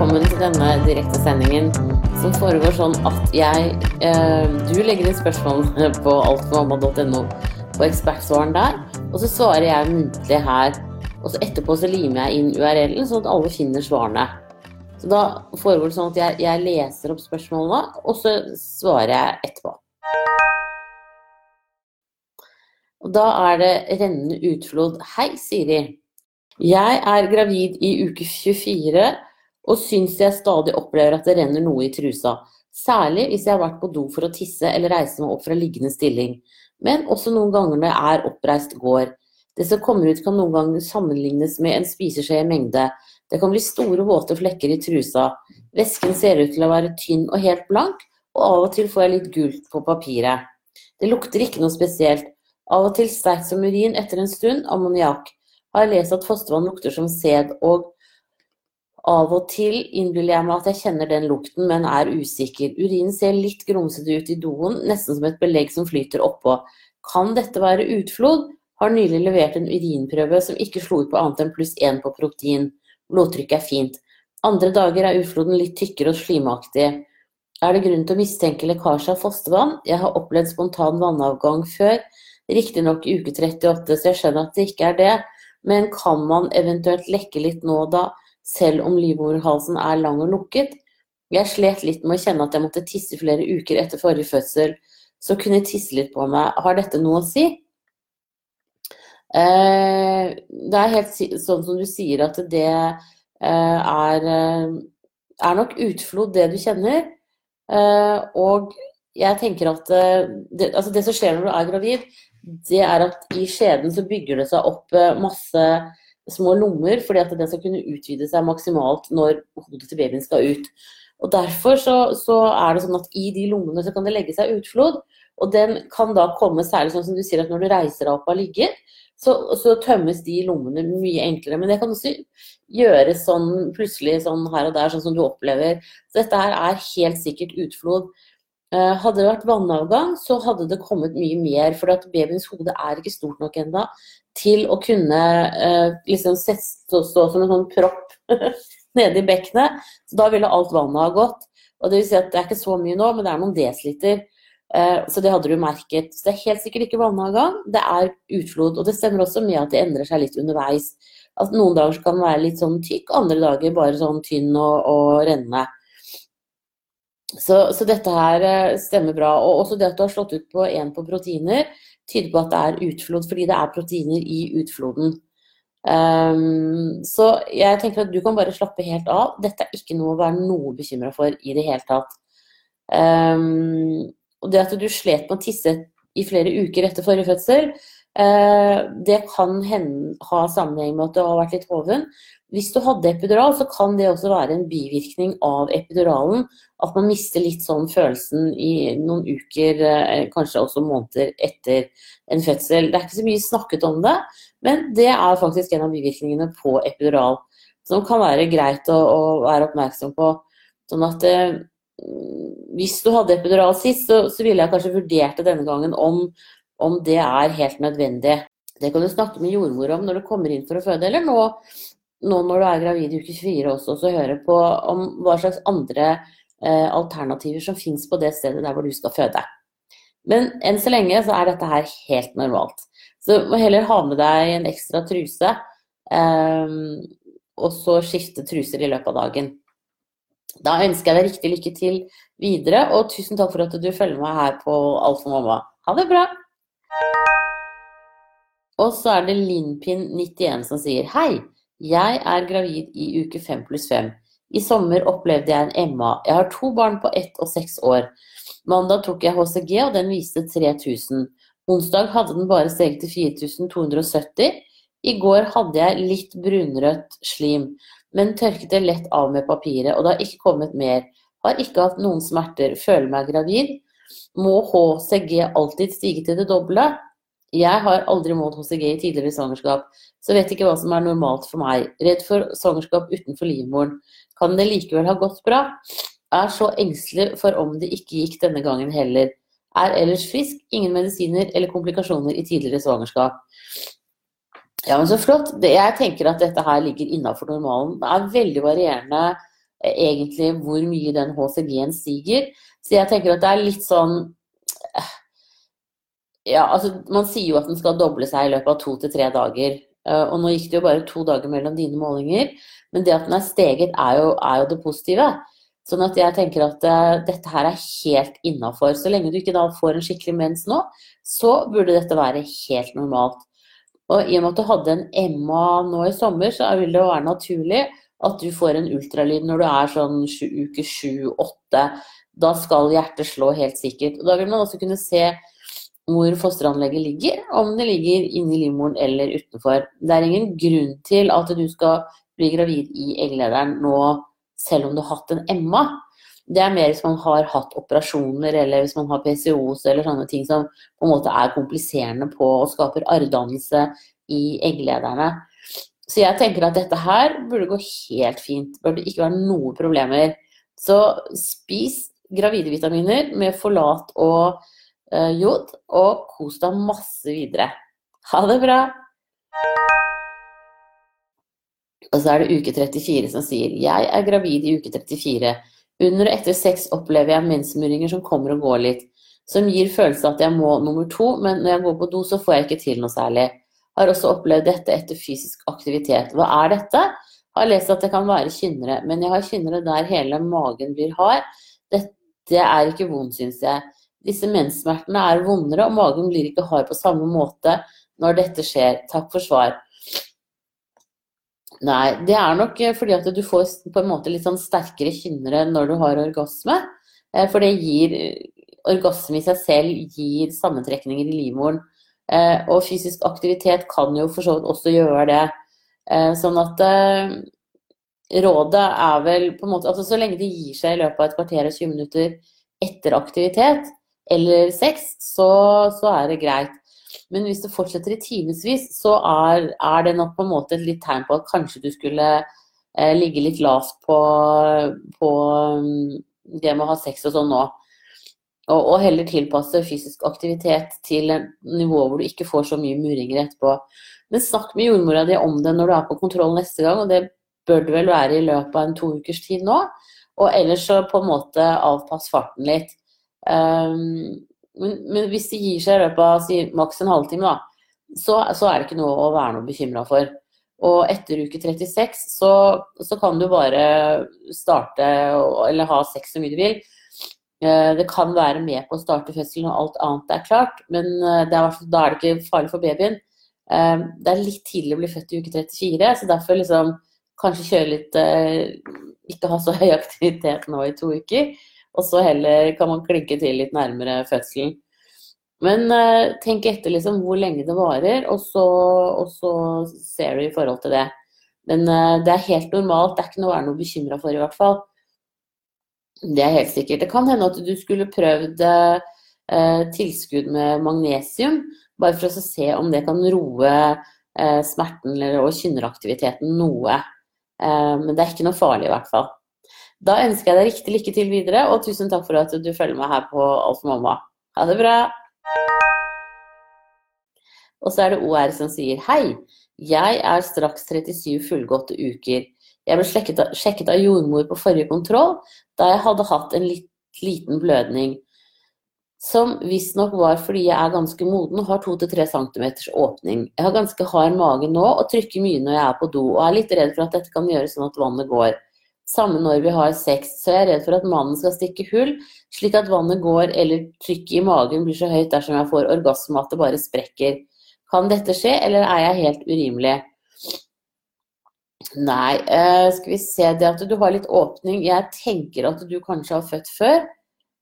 velkommen til denne direktesendingen som foregår sånn at jeg eh, Du legger inn spørsmål på altformamma.no på ekspertsvaren der, og så svarer jeg muntlig her. Og så etterpå så limer jeg inn URL-en, sånn at alle finner svarene. Så da foregår det sånn at jeg, jeg leser opp spørsmålene, og så svarer jeg etterpå. Og da er det rennende utflod. Hei, Siri. Jeg er gravid i uke 24 og syns jeg stadig opplever at det renner noe i trusa. Særlig hvis jeg har vært på do for å tisse eller reise meg opp fra liggende stilling. Men også noen ganger når jeg er oppreist går. Det som kommer ut kan noen ganger sammenlignes med en spiseskje i mengde. Det kan bli store, våte flekker i trusa. Væsken ser ut til å være tynn og helt blank, og av og til får jeg litt gult på papiret. Det lukter ikke noe spesielt. Av og til sterkt som urin etter en stund, ammoniakk. Har jeg lest at fostervann lukter som sæd, og av og til innbiller jeg meg at jeg kjenner den lukten, men er usikker. Urinen ser litt grumsete ut i doen, nesten som et belegg som flyter oppå. Kan dette være utflod? Har nylig levert en urinprøve som ikke slo ut på annet enn pluss én på protein. Blodtrykket er fint. Andre dager er utfloden litt tykkere og slimaktig. Er det grunn til å mistenke lekkasje av fostervann? Jeg har opplevd spontan vannavgang før, riktignok i uke 38, så jeg skjønner at det ikke er det. Men kan man eventuelt lekke litt nå da? Selv om livmorhalsen er lang og lukket. Jeg slet litt med å kjenne at jeg måtte tisse flere uker etter forrige fødsel, så kunne jeg tisse litt på meg. Har dette noe å si? Eh, det er helt sånn som du sier, at det eh, er, eh, er nok utflod, det du kjenner. Og jeg tenker at det, altså det som skjer når du er gravid, det er at i skjeden så bygger det seg opp masse små lommer, fordi at den skal kunne utvide seg maksimalt når hodet til babyen skal ut. Og Derfor så, så, er det sånn at i de lommene så kan det legge seg utflod. Og den kan da komme særlig sånn som du sier at når du reiser deg opp av ligget, så, så, tømmes de lommene mye enklere. Men det kan også gjøres sånn plutselig sånn her og der, sånn som du opplever. Så dette her er helt sikkert utflod. Eh, hadde det vært vannavgang, så hadde det kommet mye mer. For at babyens hode er ikke stort nok ennå til å kunne eh, liksom stå, stå som en sånn propp nede i bekkenet. Så da ville alt vannet ha gått. Og det vil si at det er ikke så mye nå, men det er noen desiliter. Eh, så det hadde du merket. Så det er helt sikkert ikke vannavgang, det er utflod. Og det stemmer også med at det endrer seg litt underveis. At noen dager kan være litt sånn tykk, andre dager bare sånn tynn og, og rennende. Så, så, dette her eh, stemmer bra. Og også det at du har slått ut på én på proteiner, tyder på at det er utflod, fordi det er proteiner i utfloden. Um, så jeg tenker at du kan bare slappe helt av. Dette er ikke noe å være noe bekymra for i det hele tatt. Um, og det at du slet med å tisse i flere uker etter forrige fødsel, det kan ha sammenheng med at du har vært litt hoven. Hvis du hadde epidural, så kan det også være en bivirkning av epiduralen. At man mister litt sånn følelsen i noen uker, eh, kanskje også måneder etter en fødsel. Det er ikke så mye snakket om det, men det er faktisk en av bivirkningene på epidural. Som kan være greit å, å være oppmerksom på. Sånn at eh, hvis du hadde epidural sist, så, så ville jeg kanskje vurdert det denne gangen om, om det er helt nødvendig. Det kan du snakke med jordmor om når du kommer inn for å føde, eller nå nå når du er gravid i uke 24 også, så høre på om hva slags andre eh, alternativer som finnes på det stedet der hvor du skal føde. Men enn så lenge så er dette her helt normalt. Så du må heller ha med deg en ekstra truse, eh, og så skifte truser i løpet av dagen. Da ønsker jeg deg riktig lykke til videre, og tusen takk for at du følger meg her på Alt for mamma. Ha det bra! Og så er det Linpin91 som sier hei. Jeg er gravid i uke 5 pluss 5. I sommer opplevde jeg en Emma. Jeg har to barn på ett og seks år. Mandag tok jeg HCG, og den viste 3000. Onsdag hadde den bare steget til 4270. I går hadde jeg litt brunrødt slim, men tørket det lett av med papiret, og det har ikke kommet mer. Har ikke hatt noen smerter. Føler meg gravid. Må HCG alltid stige til det doble? Jeg har aldri målt HCG i tidligere svangerskap, så vet ikke hva som er normalt for meg. Redd for svangerskap utenfor livmoren. Kan det likevel ha gått bra? Er så engstelig for om det ikke gikk denne gangen heller. Er ellers frisk, ingen medisiner eller komplikasjoner i tidligere svangerskap. Ja, men så flott. Jeg tenker at dette her ligger innafor normalen. Det er veldig varierende eh, egentlig hvor mye den HCG-en stiger. Så jeg tenker at det er litt sånn Ja, altså man sier jo at den skal doble seg i løpet av to til tre dager. Eh, og nå gikk det jo bare to dager mellom dine målinger. Men det at den er steget, er jo, er jo det positive. Sånn at jeg tenker at uh, dette her er helt innafor. Så lenge du ikke da får en skikkelig mens nå, så burde dette være helt normalt. Og i og med at du hadde en MA nå i sommer, så vil det jo være naturlig at du får en ultralyd når du er sånn uke sju-åtte. Da skal hjertet slå helt sikkert. Og da vil man også kunne se hvor fosteranlegget ligger, om det ligger inni livmoren eller utenfor. Det er ingen grunn til at du skal bli gravid i egglederen nå selv om du har hatt en MA. Det er mer hvis man har hatt operasjoner eller hvis man har PCOS eller sånne ting som på en måte er kompliserende på og skaper arrdannelse i egglederne. Så jeg tenker at dette her burde gå helt fint. Burde ikke være noen problemer. Så spis gravide vitaminer med forlat og jod, og kos deg masse videre. Ha det bra! Og så er det uke 34 som sier Jeg er gravid i uke 34. Under og etter sex opplever jeg mensmurringer som kommer og går litt, som gir følelse av at jeg må nummer to, men når jeg går på do, så får jeg ikke til noe særlig. Har også opplevd dette etter fysisk aktivitet. Hva er dette? Har lest at det kan være kynnere, men jeg har kynnere der hele magen blir hard. Dette er ikke vondt, syns jeg. Disse menssmertene er vondere, og magen blir ikke hard på samme måte når dette skjer. Takk for svar. Nei, det er nok eh, fordi at du får på en måte litt sånn sterkere kynnere når du har orgasme. Eh, for det gir Orgasme i seg selv gir sammentrekninger i livmoren. Eh, og fysisk aktivitet kan jo for så vidt også gjøre det. Sånn at rådet er vel på en måte Altså så lenge det gir seg i løpet av et kvarter og 20 minutter etter aktivitet eller sex, så, så er det greit. Men hvis det fortsetter i timevis, så er, er, det nok på en måte et litt tegn på at kanskje du skulle eh, ligge litt lavt på, på um, det med å ha sex og sånn nå. Og, og, heller tilpasse fysisk aktivitet til et nivå hvor du ikke får så mye muringer etterpå. Men snakk med jordmora di om det når du er på kontroll neste gang, og det bør det vel være i løpet av en to ukers tid nå. Og ellers så på en måte avpass farten litt. Um, men, men, hvis de gir seg i løpet av si, maks en halvtime, da, så, så, er det ikke noe å være noe bekymra for. Og etter uke 36 så, så, kan du bare starte eller ha sex så mye du vil. Eh, det kan være med på å starte fødselen når alt annet er klart, men eh, er, da er det ikke farlig for babyen. Eh, det er litt tidlig å bli født i uke 34, så derfor liksom kanskje kjøre litt Ikke ha så høy aktivitet nå i to uker. Og så heller kan man klinke til litt nærmere fødselen. Men uh, tenk etter liksom hvor lenge det varer, og så, og så ser du i forhold til det. Men uh, det er helt normalt, det er ikke noe å være noe bekymra for i hvert fall. Det er helt sikkert. Det kan hende at du skulle prøvd uh, tilskudd med magnesium, bare for å se om det kan roe smerten eller, og kynneraktiviteten noe. men det er ikke noe farlig i hvert fall. Da ønsker jeg deg riktig lykke til videre, og tusen takk for at du følger meg her på Alt for mamma. Ha det bra! Og så er det OR som sier hei. Jeg er straks 37 fullgåtte uker. Jeg ble sjekket av, sjekket av jordmor på forrige kontroll, da jeg hadde hatt en litt, liten blødning. Som visstnok var fordi jeg er ganske moden og har 2-3 cm åpning. Jeg har ganske hard mage nå og trykker mye når jeg er på do, og er litt redd for at dette kan gjøre sånn at vannet går samme når vi har sex, så jeg er redd for at mannen skal stikke hull, slik at vannet går eller trykket i magen blir så høyt dersom jeg får orgasme at det bare sprekker. Kan dette skje, eller er jeg helt urimelig? Nei, uh, skal vi se Det at du har litt åpning Jeg tenker at du kanskje har født før.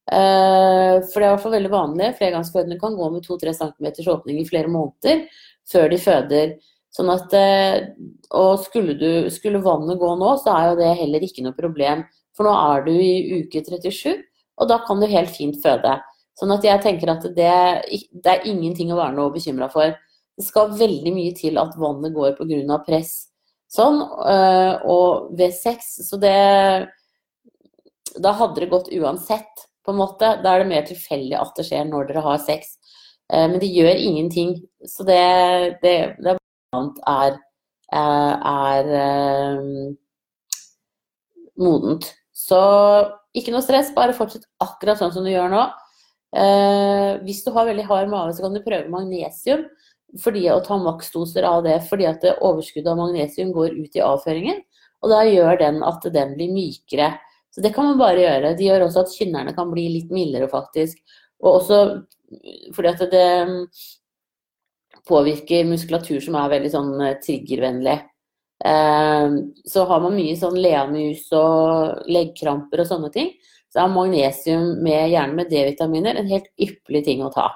Uh, for det er i hvert fall veldig vanlig. Flergangsfødende kan gå med 2-3 cm åpning i flere måneder før de føder. Sånn at, eh, og skulle, du, skulle, vannet gå nå, så er jo det heller ikke noe problem. For nå er du i uke 37, og da kan du helt fint føde. Sånn at jeg tenker at det, det er ingenting å være noe bekymra for. Det skal veldig mye til at vannet går pga. press. Sånn. Eh, og ved sex, så det Da hadde det gått uansett, på en måte. Da er det mer tilfeldig at det skjer når dere har sex. Eh, men det gjør ingenting. Så det, det, det er er, eh, er eh, modent. Så ikke noe stress, bare fortsett akkurat sånn som du gjør nå. Eh, hvis du har veldig hard mage, så kan du prøve magnesium fordi og ta maksdoser av det, fordi at det overskuddet av magnesium går ut i avføringen. Og da gjør den at den blir mykere. Så det kan man bare gjøre. Det gjør også at kynnerne kan bli litt mildere, faktisk. Og også fordi at det påvirker muskulatur som er veldig sånn eh, triggervennlig. Eh, så har man mye sånn leamus og leggkramper og sånne ting, så er magnesium med, gjerne med D-vitaminer en helt ypperlig ting å ta.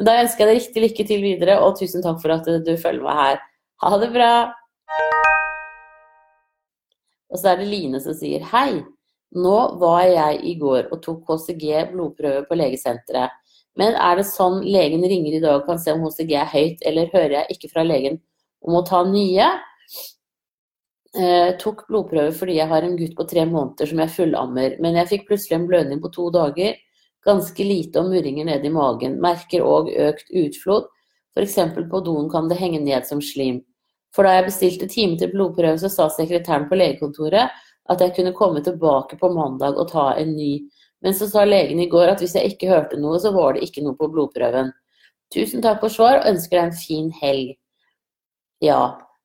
Da ønsker jeg deg riktig lykke til videre, og tusen takk for at du følger meg her. Ha det bra! Og så er det Line som sier hei. Nå var jeg i går og tok HCG blodprøve på legesenteret. Men er det sånn legen ringer i dag og kan se om HCG er høyt, eller hører jeg ikke fra legen om å ta nye? Eh, tok blodprøve fordi jeg har en gutt på tre måneder som jeg fullammer, men jeg fikk plutselig en blødning på to dager. Ganske lite og murringer ned i magen. Merker òg økt utflod. F.eks. på doen kan det henge ned som slim. For da jeg bestilte time til blodprøve, så sa sekretæren på legekontoret at jeg kunne komme tilbake på mandag og ta en ny. Men så sa legen i går at hvis jeg ikke hørte noe, så var det ikke noe på blodprøven. Tusen takk for svar, og ønsker deg en fin helg. Ja.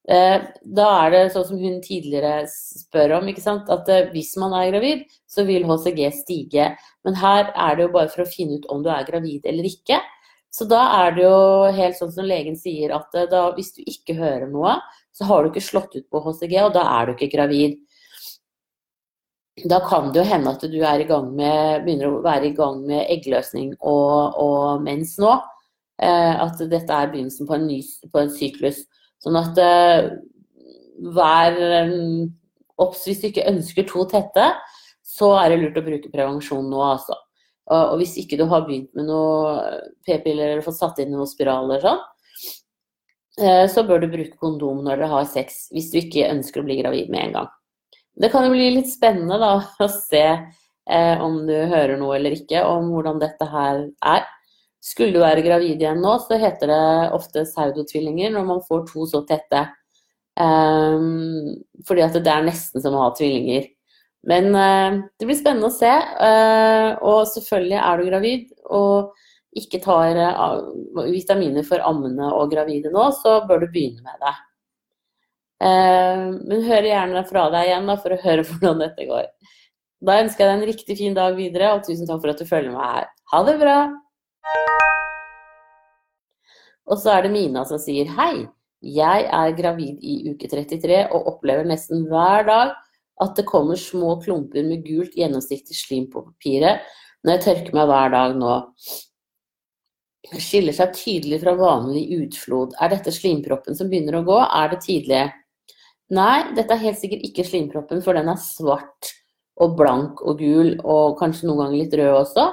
Eh, da er det sånn som hun tidligere spør om, at eh, hvis man er gravid, så vil HCG stige. Men her er det jo bare for å finne ut om du er gravid eller ikke. Så da er det jo helt sånn som legen sier, at eh, da, hvis du ikke hører noe, så har du ikke slått ut på HCG, og da er du ikke gravid. Da kan det jo hende at du med, begynner å være i gang med eggløsning og, og mens nå. Eh, at dette er begynnelsen på en, ny, på en syklus. Sånn at eh, vær um, obs hvis du ikke ønsker to tette, så er det lurt å bruke prevensjon nå, altså. Og hvis ikke du har begynt med noe p-piller eller fått satt inn noen spiraler sånn, eh, så bør du bruke kondom når dere har sex, hvis du ikke ønsker å bli gravid med en gang. Det kan jo bli litt spennende da, å se eh, om du hører noe eller ikke om hvordan dette her er. Skulle du være gravid igjen nå, så heter det ofte pseudotvillinger når man får to så tette. Um, fordi at det er nesten som å ha tvillinger. Men uh, det blir spennende å se. Uh, og selvfølgelig er du gravid og ikke tar uh, vitaminer for ammende og gravide nå, så bør du begynne med det. Men hør gjerne fra deg igjen da, for å høre hvordan dette går. Da ønsker jeg deg en riktig fin dag videre, og tusen takk for at du følger meg her. Ha det bra! Og så er det Mina som sier hei. Jeg er gravid i uke 33 og opplever nesten hver dag at det kommer små klumper med gult, gjennomsiktig slim på papiret når jeg tørker meg hver dag nå. Det skiller seg tydelig fra vanlig utflod. Er dette slimproppen som begynner å gå? Er det tidlig? Nei, dette er helt sikkert ikke slimproppen, for den er svart og blank og gul, og kanskje noen ganger litt rød også.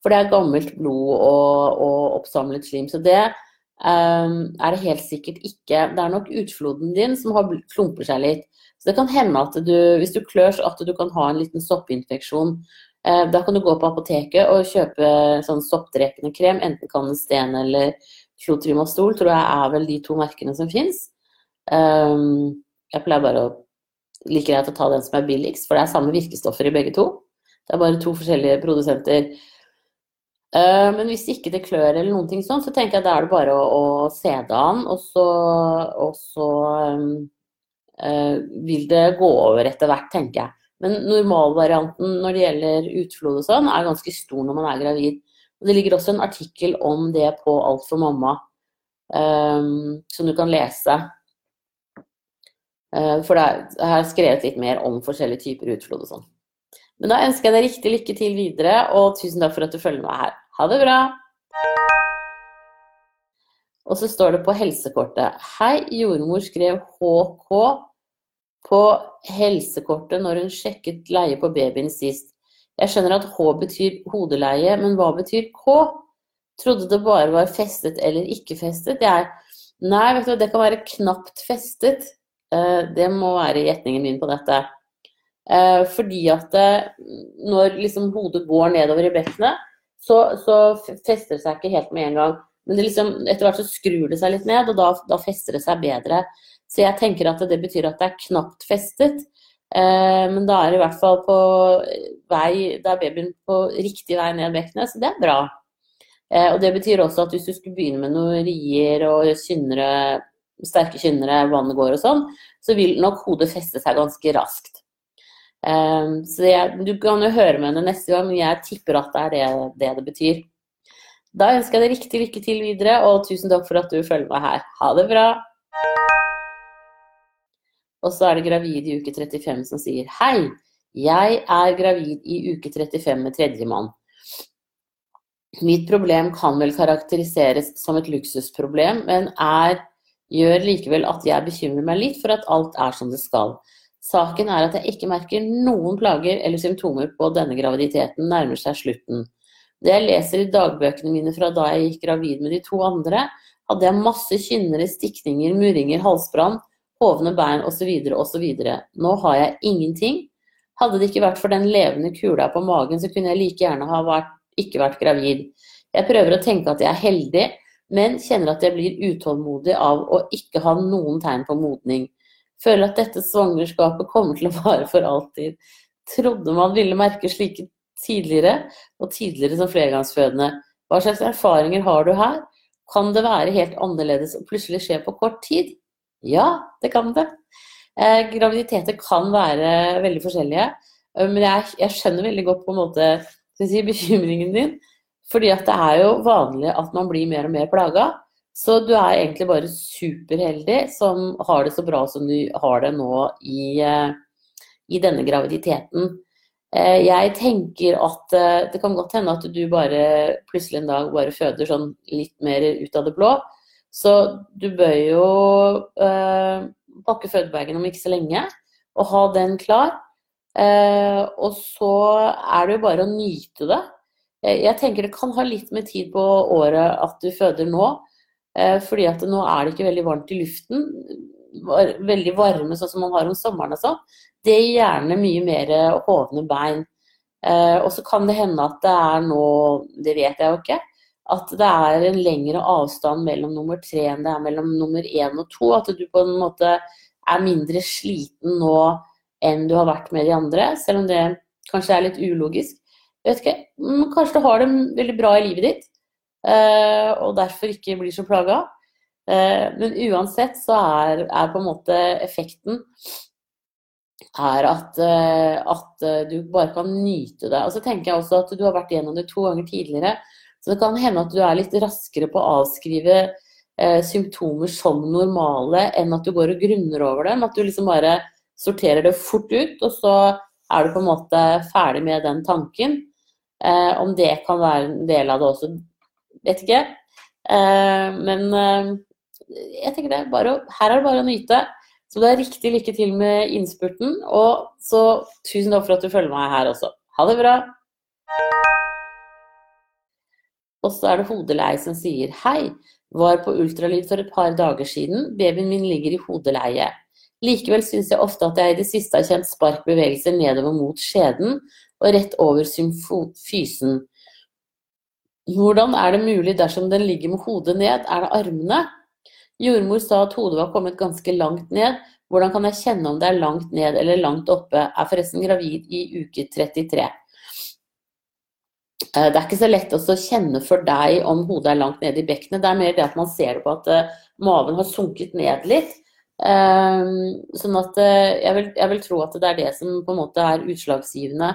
For det er gammelt blod og, og oppsamlet slim. Så det um, er det helt sikkert ikke. Det er nok utfloden din som har klumper seg litt. Så det kan hende at du, hvis du klør, så at du kan ha en liten soppinfeksjon. Eh, da kan du gå på apoteket og kjøpe sånn soppdrepende krem, enten Canesten eller Clotrimastol, tror jeg er vel de to merkene som fins. Um, jeg pleier bare å like greit å ta den som er billigst, for det er samme virkestoffer i begge to. Det er bare to forskjellige produsenter. Uh, men hvis ikke det klør eller noen ting sånn, så tenker jeg da er det bare å, å se det an, og så, og så um, uh, vil det gå over etter hvert, tenker jeg. Men normalvarianten når det gjelder utflod og sånn, er ganske stor når man er gravid. Og det ligger også en artikkel om det på Alt for mamma, um, som du kan lese. Uh, for det er, jeg skrevet litt mer om forskjellige typer utflod og sånn. Men da ønsker jeg deg riktig lykke til videre, og tusen takk for at du følger meg her. Ha det bra! Og så står det på helsekortet Hei, jordmor skrev HK på helsekortet når hun sjekket leie på babyen sist. Jeg skjønner at H betyr hodeleie, men hva betyr K? Trodde det bare var festet eller ikke festet. Jeg Nei, vet du, det kan være knapt festet. Eh, det må være gjetningen min på dette. Eh, fordi at eh, når liksom hodet går nedover i bekkenet, så, så, fester det seg ikke helt med en gang. Men liksom, etter hvert så skrur det seg litt ned, og da, da fester det seg bedre. Så jeg tenker at det betyr at det er knapt festet. Men da er det i hvert fall på vei, da er babyen på riktig vei ned bekkenet, så det er bra. Og det betyr også at hvis du skulle begynne med noen rier og kynnere, sterke kynnere, vannet går og sånn, så vil nok hodet feste seg ganske raskt. Så jeg, du kan jo høre med henne neste gang, men jeg tipper at det er det det, det betyr. Da ønsker jeg deg riktig lykke til videre, og tusen takk for at du følger meg her. Ha det bra! Og så er det gravid i uke 35 som sier Hei, jeg er gravid i uke 35 med tredjemann. Mitt problem kan vel karakteriseres som et luksusproblem, men er, gjør likevel at jeg bekymrer meg litt for at alt er som det skal. Saken er at jeg ikke merker noen plager eller symptomer på denne graviditeten nærmer seg slutten. Det jeg leser i dagbøkene mine fra da jeg gikk gravid med de to andre, hadde jeg masse kynnere, stikninger, murringer, halsbrann, hovne bein osv. osv. Nå har jeg ingenting. Hadde det ikke vært for den levende kula på magen, så kunne jeg like gjerne ha vært, ikke vært gravid. Jeg prøver å tenke at jeg er heldig, men kjenner at jeg blir utålmodig av å ikke ha noen tegn på modning. Føler at dette svangerskapet kommer til å vare for alltid. Trodde man ville merke slike tidligere, og tidligere som flergangsfødende. Hva slags erfaringer har du her? Kan det være helt annerledes og plutselig skje på kort tid? Ja, det kan det. Eh, graviditeter kan være veldig forskjellige. Eh, men jeg, jeg, skjønner veldig godt på en måte si, bekymringen din. Fordi at det er jo vanlig at man blir mer og mer plaga. Så du er egentlig bare superheldig som har det så bra som du har det nå i, eh, i denne graviditeten. Eh, jeg tenker at eh, det kan godt hende at du bare plutselig en dag bare føder sånn litt mer ut av det blå. Så du bør jo eh, pakke fødebagen om ikke så lenge og ha den klar. Eh, og så er det jo bare å nyte det. Eh, jeg tenker det kan ha litt med tid på året at du føder nå. Eh, fordi at nå er det ikke veldig varmt i luften. Veldig varme sånn som man har om sommeren og sånn det gir gjerne mye mer hovne bein. Eh, og så kan det hende at det er nå, det vet jeg jo ikke, at det er en lengre avstand mellom nummer tre enn det er mellom nummer én og to. At du på en måte er mindre sliten nå enn du har vært med de andre, selv om det kanskje er litt ulogisk. Vet ikke, Kanskje du har det veldig bra i livet ditt, eh, og derfor ikke blir så plaga. Eh, men uansett så er, er på en måte effekten er at, eh, at, du bare kan nyte det. Og så tenker jeg også at du har vært gjennom det to ganger tidligere. Så det kan hende at du er litt raskere på å avskrive symptomer som normale enn at du går og grunner over dem. At du liksom bare sorterer det fort ut, og så er du på en måte ferdig med den tanken. Eh, om det kan være en del av det også, vet ikke. Eh, men eh, jeg tenker det, bare, her er det bare å nyte. Så det er riktig lykke til med innspurten. Og så tusen takk for at du følger meg her også. Ha det bra! Og så er det Hodelei som sier hei. Var på ultralyd for et par dager siden. Babyen min ligger i hodeleie. Likevel syns jeg ofte at jeg i det siste har kjent sparkbevegelser nedover mot skjeden og rett over symfysen. Hvordan er det mulig dersom den ligger med hodet ned? Er det armene? Jordmor sa at hodet var kommet ganske langt ned. Hvordan kan jeg kjenne om det er langt ned eller langt oppe? Er forresten gravid i uke 33. Eh, det er ikke så lett å kjenne for deg om hodet er langt nede i bekkenet. Det er mer det at man ser det på at eh, maven har sunket ned litt. Eh, sånn at jeg vil, jeg vil tro at det er det som på en måte er utslagsgivende.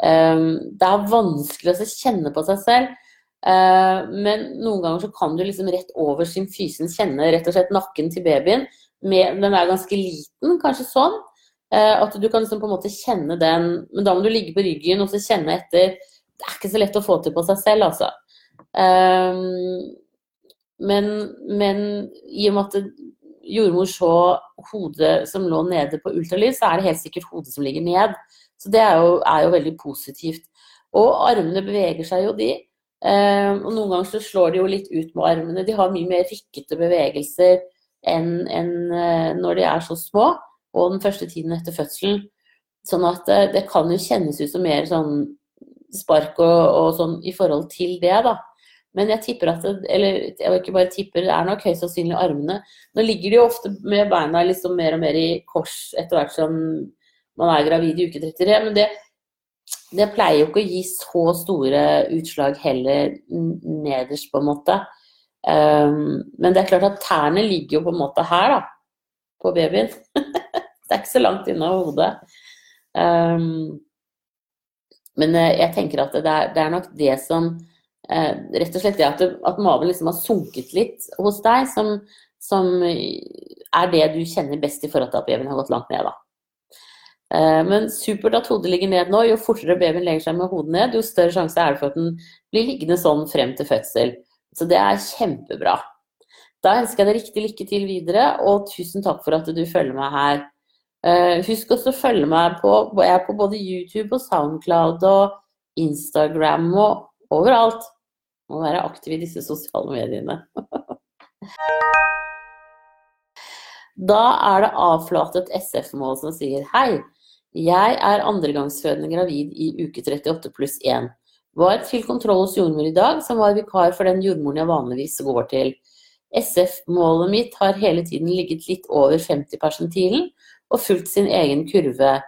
Det er vanskelig å kjenne på seg selv. Eh, men noen ganger så kan du liksom rett over symfysen kjenne rett og slett nakken til babyen. Den er ganske liten, kanskje sånn. Eh, at du kan liksom på en måte kjenne den Men da må du ligge på ryggen og så kjenne etter. Det er ikke så lett å få til på seg selv, altså. Men, men i og med at jordmor så hodet som lå nede på ultralyd, så er det helt sikkert hodet som ligger ned. Så det er jo, er jo veldig positivt. Og armene beveger seg jo, de. Eh, og noen ganger så slår de jo litt ut med armene. De har mye mer rykkete bevegelser enn en, uh, eh, når de er så små, og den første tiden etter fødselen. Sånn at uh, det kan jo kjennes ut som mer sånn spark og, og, sånn i forhold til det, da. Men jeg tipper at det, Eller jeg ikke bare tipper, det er nok høyst sannsynlig armene. Nå ligger de jo ofte med beina liksom mer og mer i kors etter hvert som man er gravid i uke 33. Men det, det pleier jo ikke å gi så store utslag heller nederst, på en måte. Um, men det er klart at tærne ligger jo på en måte her, da. På babyen. det er ikke så langt unna hodet. Um, men eh, jeg tenker at det er, det er nok det som eh, Rett og slett det at, at maven liksom har sunket litt hos deg, som, som, er det du kjenner best i forhold til at babyen har gått langt ned, da. Eh, men supert at hodet ligger ned nå. Jo fortere babyen legger seg med hodet ned, jo større sjanse er det for at den blir liggende sånn frem til fødsel. Så det er kjempebra. Da ønsker jeg deg riktig lykke til videre, og tusen takk for at du følger meg her. Uh, husk også å følge meg på Jeg er på både YouTube og Soundcloud og Instagram og overalt. Må være aktiv i disse sosiale mediene. da er det avflatet SF-mål som sier hei. Jeg er andregangsfødende gravid i uke 38 pluss 1. Var til kontroll hos jordmor i dag, som var vikar for den jordmoren jeg vanligvis går til. SF-målet mitt har hele tiden ligget litt over 50 persentilen og fulgt sin egen kurve.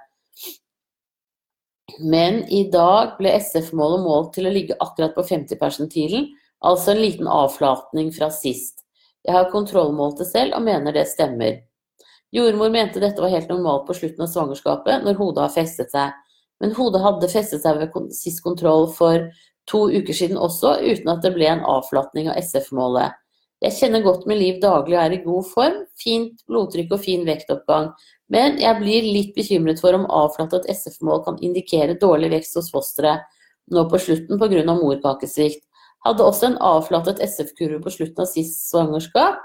Men i dag ble SF-målet målt til å ligge akkurat på 50 persentilen, altså en liten avflatning fra sist. Jeg har kontrollmålt det selv og mener det stemmer. Jordmor mente dette var helt normalt på slutten av svangerskapet, når hodet har festet seg. Men hodet hadde festet seg ved sist kontroll for to uker siden også, uten at det ble en avflatning av SF-målet. Jeg kjenner godt med Liv daglig og er i god form, fint blodtrykk og fin vektoppgang, men jeg blir litt bekymret for om avflattet SF-mål kan indikere dårlig vekst hos fosteret nå på slutten pga. morkakesvikt. Hadde også en avflattet SF-kurve på slutten av sist svangerskap,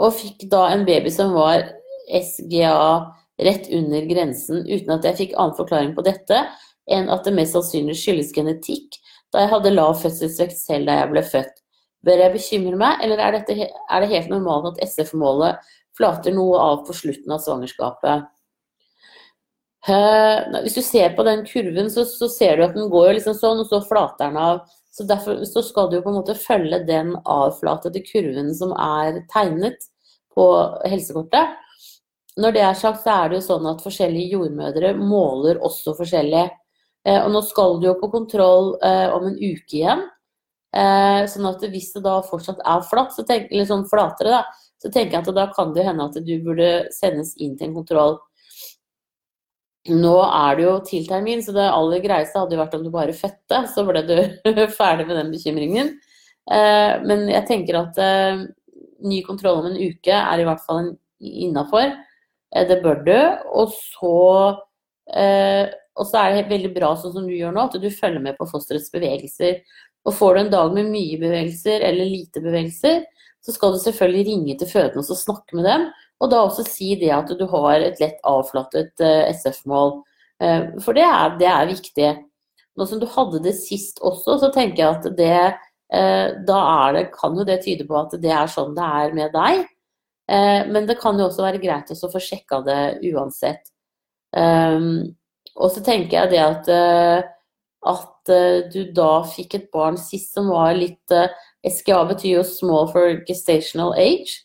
og fikk da en baby som var SGA rett under grensen, uten at jeg fikk annen forklaring på dette enn at det mest sannsynlig skyldes genetikk, da jeg hadde lav fødselsvekt selv da jeg ble født. Bør jeg bekymre meg, eller er, dette, er det helt normalt at SF-målet flater noe av på slutten av svangerskapet? Uh, hvis du ser på den kurven, så, så, ser du at den går liksom sånn, og så flater den av. Så Derfor så skal du på en måte følge den avflatede kurven som er tegnet på helsekortet. Når det er sagt, så er det jo sånn at forskjellige jordmødre måler også forskjellig. Eh, og nå skal du jo på kontroll eh, om en uke igjen. Eh, sånn at hvis det da fortsatt er flatt, tenk, eller sånn flatere, da, så tenker jeg at da kan det hende at du burde sendes inn til en kontroll. Nå er det jo til termin, så det aller greieste hadde jo vært om du bare fødte. Så ble du ferdig med den bekymringen. Men jeg tenker at ny kontroll om en uke er i hvert fall innafor. Eh, det bør du. Og så, eh, og så er det veldig bra sånn som du gjør nå, at du følger med på fosterets bevegelser. Og får du en dag med mye bevegelser eller lite bevegelser, så skal du selvfølgelig ringe til fødende og snakke med dem. Og da også si det at du har et lett avflattet eh, SF-mål. For det er, det er, viktig. Nå som du hadde det sist også, så tenker jeg at det Da det, kan jo det tyde på at det er sånn det er med deg. Eh, men det kan jo også være greit å få sjekka det uansett. Um, og så tenker jeg det at, uh, at du da fikk et barn sist som var litt SGA betyr jo small for gestational age.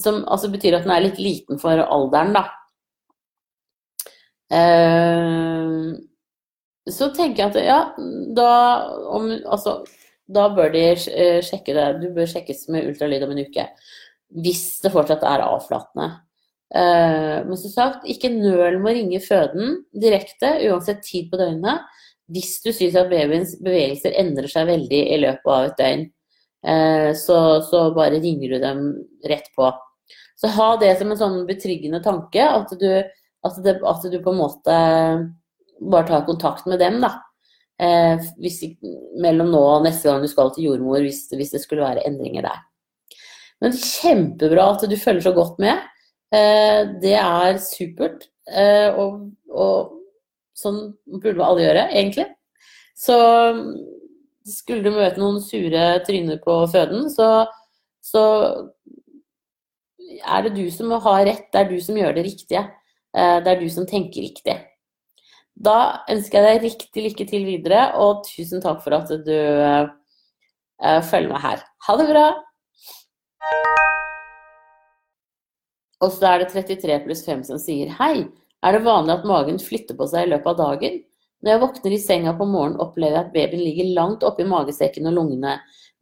Som altså betyr at den er litt liten for alderen, da. Uh, så tenker jeg at ja, da om Altså, da bør de sjekke det. Du bør sjekkes med ultralyd om en uke hvis det fortsatt er avflatende. Uh, men som sagt, ikke nøl med å ringe føden direkte, uansett tid på døgnet, hvis du syns at babyens bevegelser endrer seg veldig i løpet av et døgn. Uh, så, så, bare ringer du dem rett på. Så ha det som en sånn betryggende tanke, at du, at, det, at du på en måte bare tar kontakt med dem, da. Uh, hvis, mellom nå og neste gang du skal til jordmor, hvis, hvis det skulle være endringer der. Men kjempebra at du følger så godt med. Eh, det er supert. Eh, og, og sånn burde alle gjøre, egentlig. Så skulle du møte noen sure tryner på føden, så, så er det du som har rett. Det er du som gjør det riktige. Eh, det er du som tenker riktig. Da ønsker jeg deg riktig lykke til videre, og tusen takk for at du følger meg her. Ha det bra! Og så er det 33 pluss 5 som sier hei. Er det vanlig at magen flytter på seg i løpet av dagen? Når jeg våkner i senga på morgenen, opplever jeg at babyen ligger langt oppi magesekken og lungene,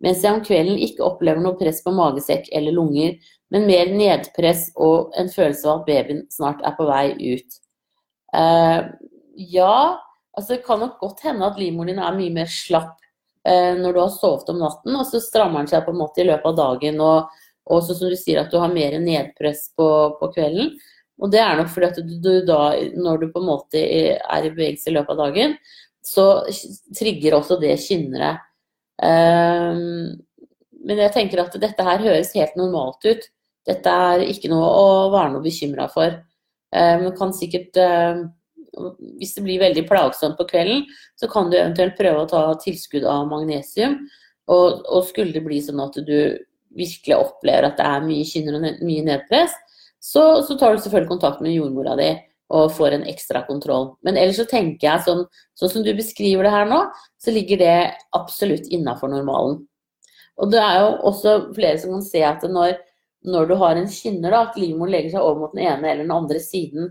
mens jeg om kvelden ikke opplever noe press på magesekk eller lunger, men mer nedpress og en følelse av at babyen snart er på vei ut. Ja, altså det kan nok godt hende at livmoren din er mye mer slapp eh, når du har sovet om natten, og så strammer den seg på en måte i løpet av dagen, og, og så som du sier at du har mer nedpress på, på kvelden. Og det er nok fordi at du, du, da, når du på en måte er i bevegelse i løpet av dagen, så trigger også det kynnere. Um, men jeg tenker at dette her høres helt normalt ut. Dette er ikke noe å være noe bekymra for. Um, kan sikkert uh, Hvis det blir veldig plagsomt på kvelden, så kan du eventuelt prøve å ta tilskudd av magnesium. Og, og skulle det bli sånn at du virkelig opplever at det er mye kynner og mye nedpress, så, så, tar du selvfølgelig kontakt med jordmora di og får en ekstra kontroll. Men ellers så tenker jeg sånn, sånn som du beskriver det her nå, så ligger det absolutt innafor normalen. Og det er jo også flere som kan se at når, når du har en kynner, da, at livmoren legger seg over mot den ene eller den andre siden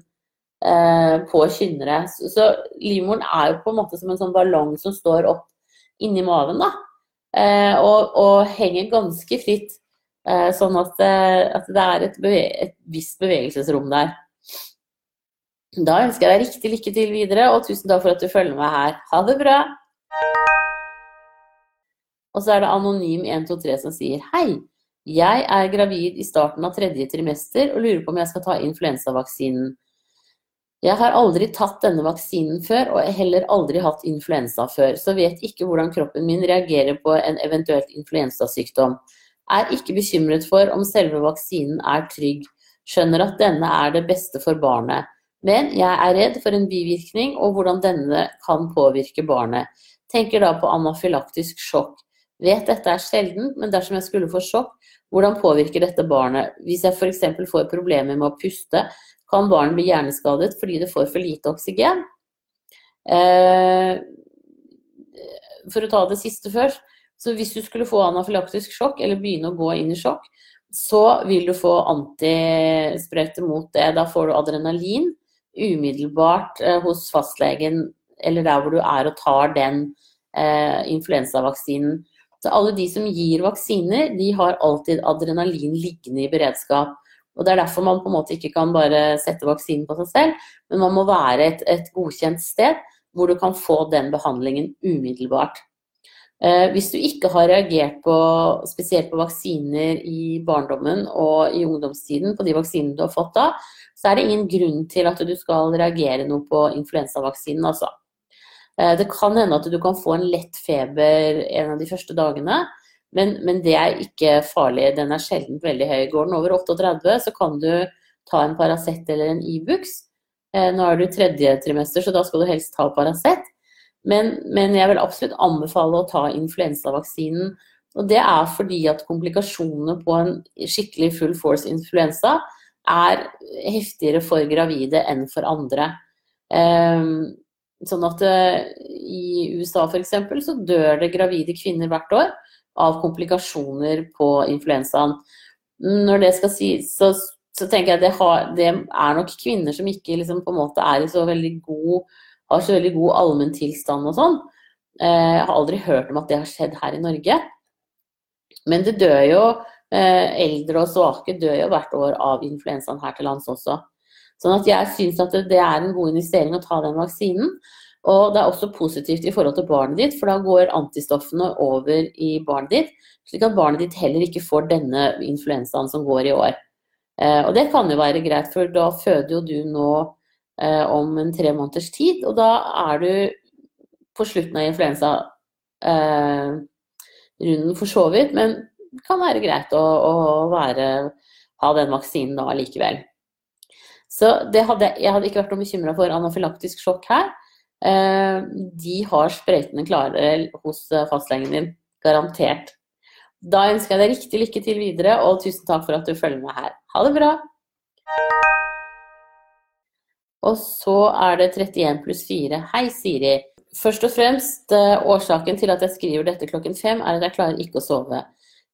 på kynnere. Så, livmoren er jo på en måte som en sånn ballong som står opp inni maven, da. Eh, og, og henger ganske fritt Eh, sånn at, eh, at det er et, et, visst bevegelsesrom der. Da ønsker jeg deg riktig lykke til videre, og tusen takk for at du følger meg her. Ha det bra! Og så er det Anonym123 som sier Hei, jeg er gravid i starten av tredje trimester og lurer på om jeg skal ta influensavaksinen. Jeg har aldri tatt denne vaksinen før, og heller aldri hatt influensa før, så vet ikke hvordan kroppen min reagerer på en eventuelt influensasykdom er ikke bekymret for om selve vaksinen er trygg, skjønner at denne er det beste for barnet. Men jeg er redd for en bivirkning og hvordan denne kan påvirke barnet. Tenker da på anafylaktisk sjokk. Vet dette er sjelden, men dersom jeg skulle få sjokk, hvordan påvirker dette barnet? Hvis jeg f.eks. får problemer med å puste, kan barnet bli hjerneskadet fordi det får for lite oksygen? Eh, for å ta det siste først. Så hvis du skulle få anafylaktisk sjokk, eller begynne å gå inn i sjokk, så vil du få antisprøyte mot det. Da får du adrenalin umiddelbart eh, hos fastlegen eller der hvor du er og tar den eh, influensavaksinen. Så alle de som gir vaksiner, de har alltid adrenalin liggende i beredskap. Og Det er derfor man på en måte ikke kan bare sette vaksinen på seg selv, men man må være et, et godkjent sted hvor du kan få den behandlingen umiddelbart. Eh, hvis du ikke har reagert på, spesielt på vaksiner i barndommen og i ungdomstiden, på de vaksinene du har fått da, så er det ingen grunn til at du skal reagere noe på influensavaksinen, altså. Eh, det kan hende at du kan få en lett feber en av de første dagene, men, men det er ikke farlig. Den er sjelden veldig høy. Går den over 38, så kan du ta en Paracet eller en Ibux. E nå er du tredje trimester, så da skal du helst ta Paracet. Men, men, jeg vil absolutt anbefale å ta influensavaksinen. Og det er fordi at komplikasjonene på en skikkelig full force influensa er heftigere for gravide enn for andre. Um, sånn at uh, i USA f.eks. så dør det gravide kvinner hvert år av komplikasjoner på influensaen. Når det skal sies, så, så tenker jeg at det, har, det, er nok kvinner som ikke liksom, på en måte er i så veldig god har så veldig god allmenntilstand og sånn. Eh, jeg har aldri hørt om at det har skjedd her i Norge. Men det dør jo eh, Eldre og svake dør jo hvert år av influensaen her til lands også. Sånn at jeg syns at det er en god investering å ta den vaksinen. Og det er også positivt i forhold til barnet ditt, for da går antistoffene over i barnet ditt. Slik at barnet ditt heller ikke får denne influensaen som går i år. Eh, og det kan jo være greit, for da føder jo du nå eh, om en tre måneders tid. Og da er du på slutten av influensarunden eh, for så vidt, men det kan være greit å, å være, ha den vaksinen da likevel. Så hadde, jeg hadde ikke vært noe bekymra for anafylaktisk sjokk her. Eh, de har sprøytene klare hos fastlegen din, garantert. Da ønsker jeg deg riktig lykke til videre, og tusen takk for at du følger med her. Ha det bra! Og så er det 31 pluss 4. Hei, Siri. Først og fremst, eh, årsaken til at jeg skriver dette klokken fem, er at jeg klarer ikke å sove.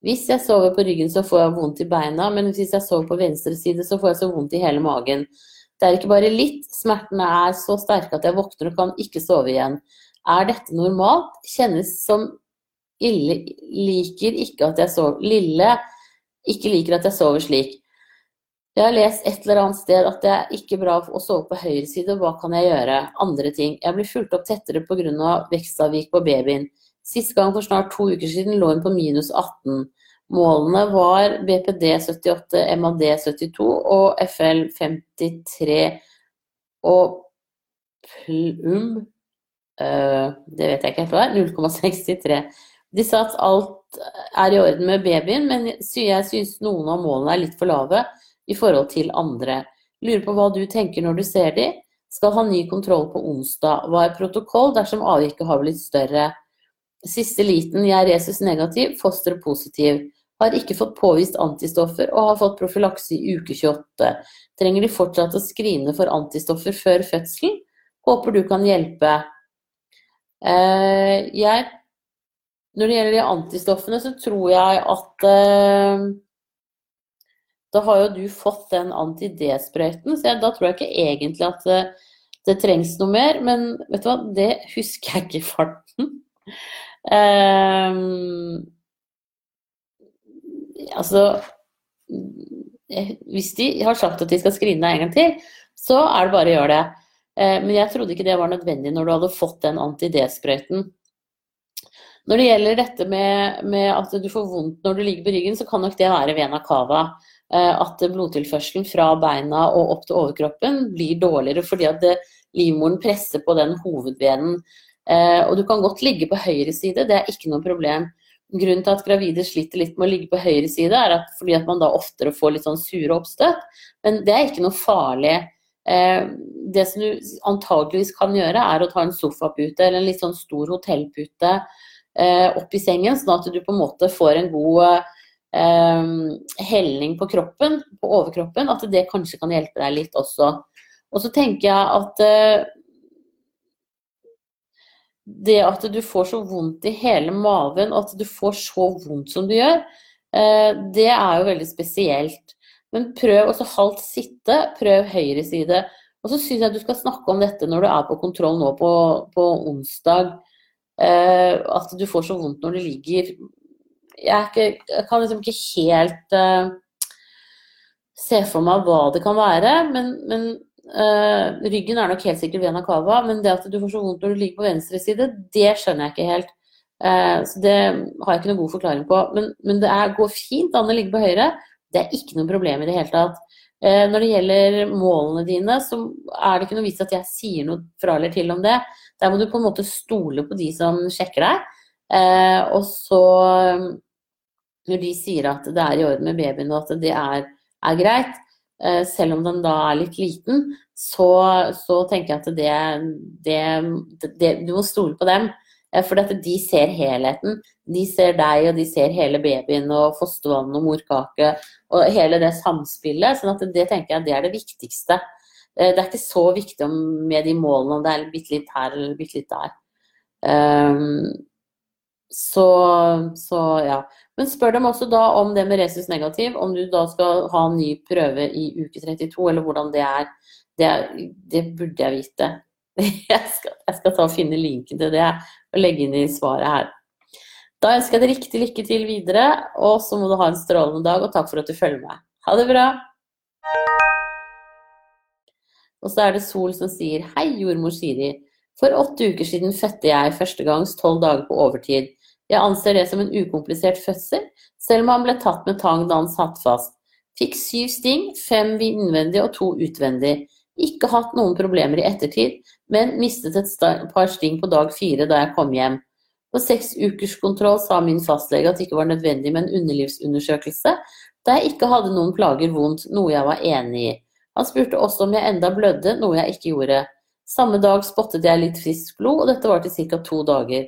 Hvis jeg sover på ryggen, så får jeg vondt i beina, men hvis jeg sover på venstre side, så får jeg så vondt i hele magen. Det er ikke bare litt, smertene er så sterke at jeg våkner og kan ikke sove igjen. Er dette normalt? Kjennes som ille liker ikke at jeg sover Lille ikke liker at jeg sover slik. Jeg har lest et eller annet sted at det er ikke bra å sove på høyre side, og hva kan jeg gjøre? Andre ting. Jeg blir fulgt opp tettere pga. vekstavvik på babyen. Sist gang for snart to uker siden lå hun på minus 18. Målene var BPD 78, MAD 72 og FL 53 og plum øh, Det vet jeg ikke helt hva er. 0,63. De sa at alt er i orden med babyen, men jeg syns noen av målene er litt for lave i forhold til andre. Lurer på hva du tenker når du ser de. Skal ha ny kontroll på onsdag. Hva er protokoll dersom avviket har blitt større? Siste liten, jeg er resus negativ, fosteret positiv. Har ikke fått påvist antistoffer og har fått profylakse i uke 28. Trenger de fortsatt å skrine for antistoffer før fødselen? Håper du kan hjelpe. Eh, jeg, når det gjelder de antistoffene, så tror jeg at eh, da har jo du fått den anti-D-sprøyten, så jeg, da tror jeg ikke egentlig at det, det, trengs noe mer. Men vet du hva, det husker jeg ikke i farten. Um, altså Hvis de har sagt at de skal skrine deg en gang til, så er det bare å gjøre det. Uh, men jeg trodde ikke det var nødvendig når du hadde fått den anti-D-sprøyten. Når det gjelder dette med, med, at du får vondt når du ligger på ryggen, så kan nok det være vena cava. Eh, at blodtilførselen fra beina og opp til overkroppen blir dårligere fordi at livmoren presser på den hovedvenen. Eh, og du kan godt ligge på høyre side, det er ikke noe problem. Grunnen til at gravide sliter litt med å ligge på høyre side, er at fordi at man da oftere får litt sånn sure oppstøt. Men det er ikke noe farlig. Eh, det som du antageligvis kan gjøre, er å ta en sofapute eller en litt sånn stor hotellpute opp i sengen, sånn at du på en måte får en god helning på kroppen, på overkroppen, at det kanskje kan hjelpe deg litt også. Og så tenker jeg at det at du får så vondt i hele maven, og at du får så vondt som du gjør, uh, det er jo veldig spesielt. Men prøv også halvt sitte, prøv høyre side. Og så syns jeg du skal snakke om dette når du er på kontroll nå på, på onsdag. Uh, at du får så vondt når du ligger jeg, ikke, jeg, kan liksom ikke helt uh, se for meg hva det kan være. Men, men uh, ryggen er nok helt sikkert vena cava. Men det at du får så vondt når du ligger på venstre side, det skjønner jeg ikke helt. Uh, så det har jeg ikke noen god forklaring på. Men, men det er, går fint an å ligge på høyre. Det er ikke noe problem i det hele tatt. Når det gjelder målene dine, så er det ikke noe vits at jeg sier noe fra eller til om det. Der må du på en måte stole på de som sjekker deg. og så når de sier at det er i orden med babyen og at det er, er greit, selv om den da er litt liten, så, så tenker jeg at det, det, det, Du må stole på dem. Eh, for dette, de ser helheten. De ser deg, og de ser hele babyen og fostervann og morkake og hele det samspillet. sånn at det tenker jeg det er det viktigste. Eh, det er ikke så viktig med de målene om det er bitte litt her eller bitte litt der. Um, så, så, ja. Men spør dem også da om det med resus negativ, om du da skal ha en ny prøve i uke 32, eller hvordan det er. Det, det burde jeg vite. Jeg skal, jeg skal, ta og finne linken til det og legge inn i svaret her. Da ønsker jeg deg riktig lykke til videre, og så må du ha en strålende dag, og takk for at du følger med. Ha det bra! Og så er det Sol som sier Hei, jordmor Siri. For åtte uker siden fødte jeg første gangs tolv dager på overtid. Jeg anser det som en ukomplisert fødsel, selv om han ble tatt med tang da han satt fast. Fikk syv sting, fem innvendig og to utvendig. Ikke hatt noen problemer i ettertid, men mistet et par sting på dag fire da jeg kom hjem. På seks ukers kontroll sa min fastlege at det ikke var nødvendig med en underlivsundersøkelse, da jeg ikke hadde noen plager vondt, noe jeg var enig i. Han spurte også om jeg enda blødde, noe jeg ikke gjorde. Samme dag spottet jeg litt friskt blod, og dette var til ca. to dager.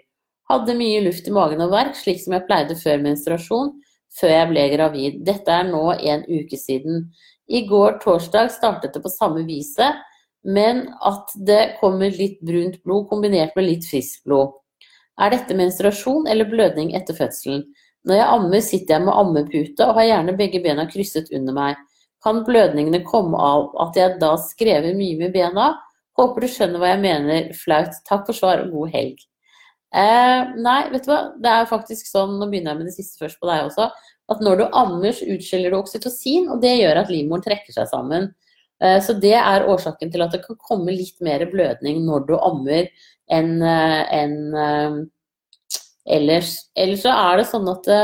Hadde mye luft i magen og verk, slik som jeg pleide før menstruasjon, før jeg ble gravid. Dette er nå en uke siden. I går torsdag startet det på samme viset, men at det kommer litt brunt blod kombinert med litt friskt blod. Er dette menstruasjon eller blødning etter fødselen? Når jeg ammer, sitter jeg med ammepute og har gjerne begge bena krysset under meg. kan blødningene komme av at jeg da skrever mye med bena? Håper du skjønner hva jeg mener. Flaut. Takk for svar og god helg. Eh, nei, vet du hva. Det er faktisk sånn, nå begynner jeg med det siste først på deg også, at når du ammer, så utskiller du oksytocin, og det gjør at livmoren trekker seg sammen. Eh, så det er årsaken til at det kan komme litt mer blødning når du ammer enn en, en, ellers. Ellers så er det sånn at det,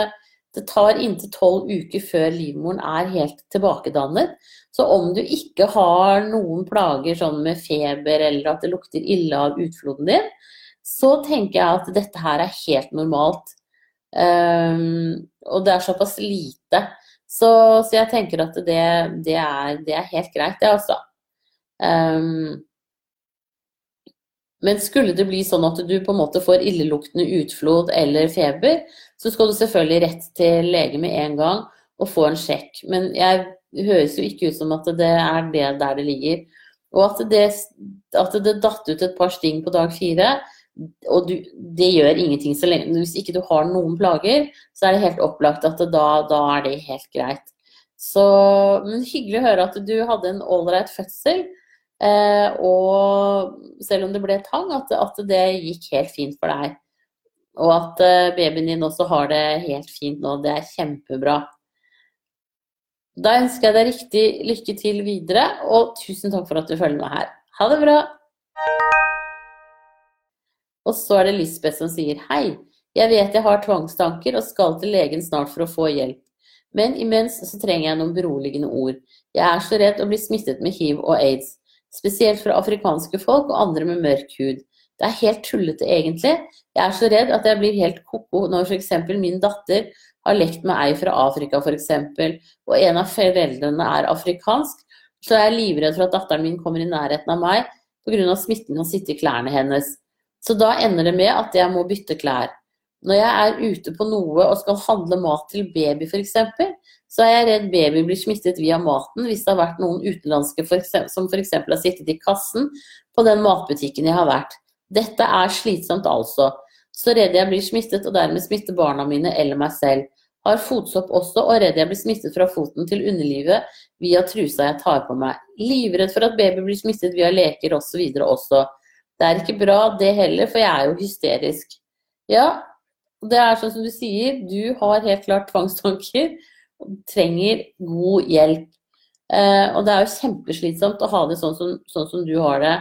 det tar inntil tolv uker før livmoren er helt tilbakedannet. Så om du ikke har noen plager sånn med feber eller at det lukter ille av utfloden din, så tenker jeg at dette her er helt normalt. Um, og det er såpass lite. Så, så jeg tenker at det, det, er, det, er, helt greit, det, altså. Um, men skulle det bli sånn at du på en måte får illeluktende utflod eller feber, så skal du selvfølgelig rett til lege med en gang og få en sjekk. Men jeg høres jo ikke ut som at det er det der det ligger. Og at det, at det datt ut et par sting på dag fire, og du, det gjør ingenting så lenge Hvis ikke du har noen plager, så er det helt opplagt at da, da er det helt greit. Så men hyggelig å høre at du hadde en ålreit fødsel. Eh, og selv om det ble tang, at, at, det gikk helt fint for deg. Og at eh, babyen din også har det helt fint nå. Det er kjempebra. Da ønsker jeg deg riktig lykke til videre, og tusen takk for at du følger med her. Ha det bra! Og så er det Lisbeth som sier hei. Jeg vet jeg har tvangstanker og skal til legen snart for å få hjelp. Men imens så trenger jeg noen beroligende ord. Jeg er så redd å bli smittet med hiv og aids spesielt fra afrikanske folk og andre med mørk hud. Det er helt tullete, egentlig. Jeg er så redd at jeg blir helt ko-ko når f.eks. min datter har lekt med ei fra Afrika, f.eks., og en av foreldrene er afrikansk, så jeg er livredd for at datteren min kommer i nærheten av meg pga. smitten og sitte i klærne hennes. Så da ender det med at jeg må bytte klær. Når jeg er ute på noe og skal handle mat til baby f.eks., så er jeg redd baby blir smittet via maten hvis det har vært noen utenlandske for eksempel, som f.eks. har sittet i kassen på den matbutikken jeg har vært. Dette er slitsomt altså. Så redd jeg blir smittet og dermed smitter barna mine eller meg selv. Har fotsopp også og redd jeg blir smittet fra foten til underlivet via trusa jeg tar på meg. Livredd for at baby blir smittet via leker osv. også. Det er ikke bra det heller, for jeg er jo hysterisk. Ja, det er sånn som du sier, du har helt klart tvangstanker og trenger god hjelp. Eh, og det er jo kjempeslitsomt å ha det sånn som, sånn som du har det.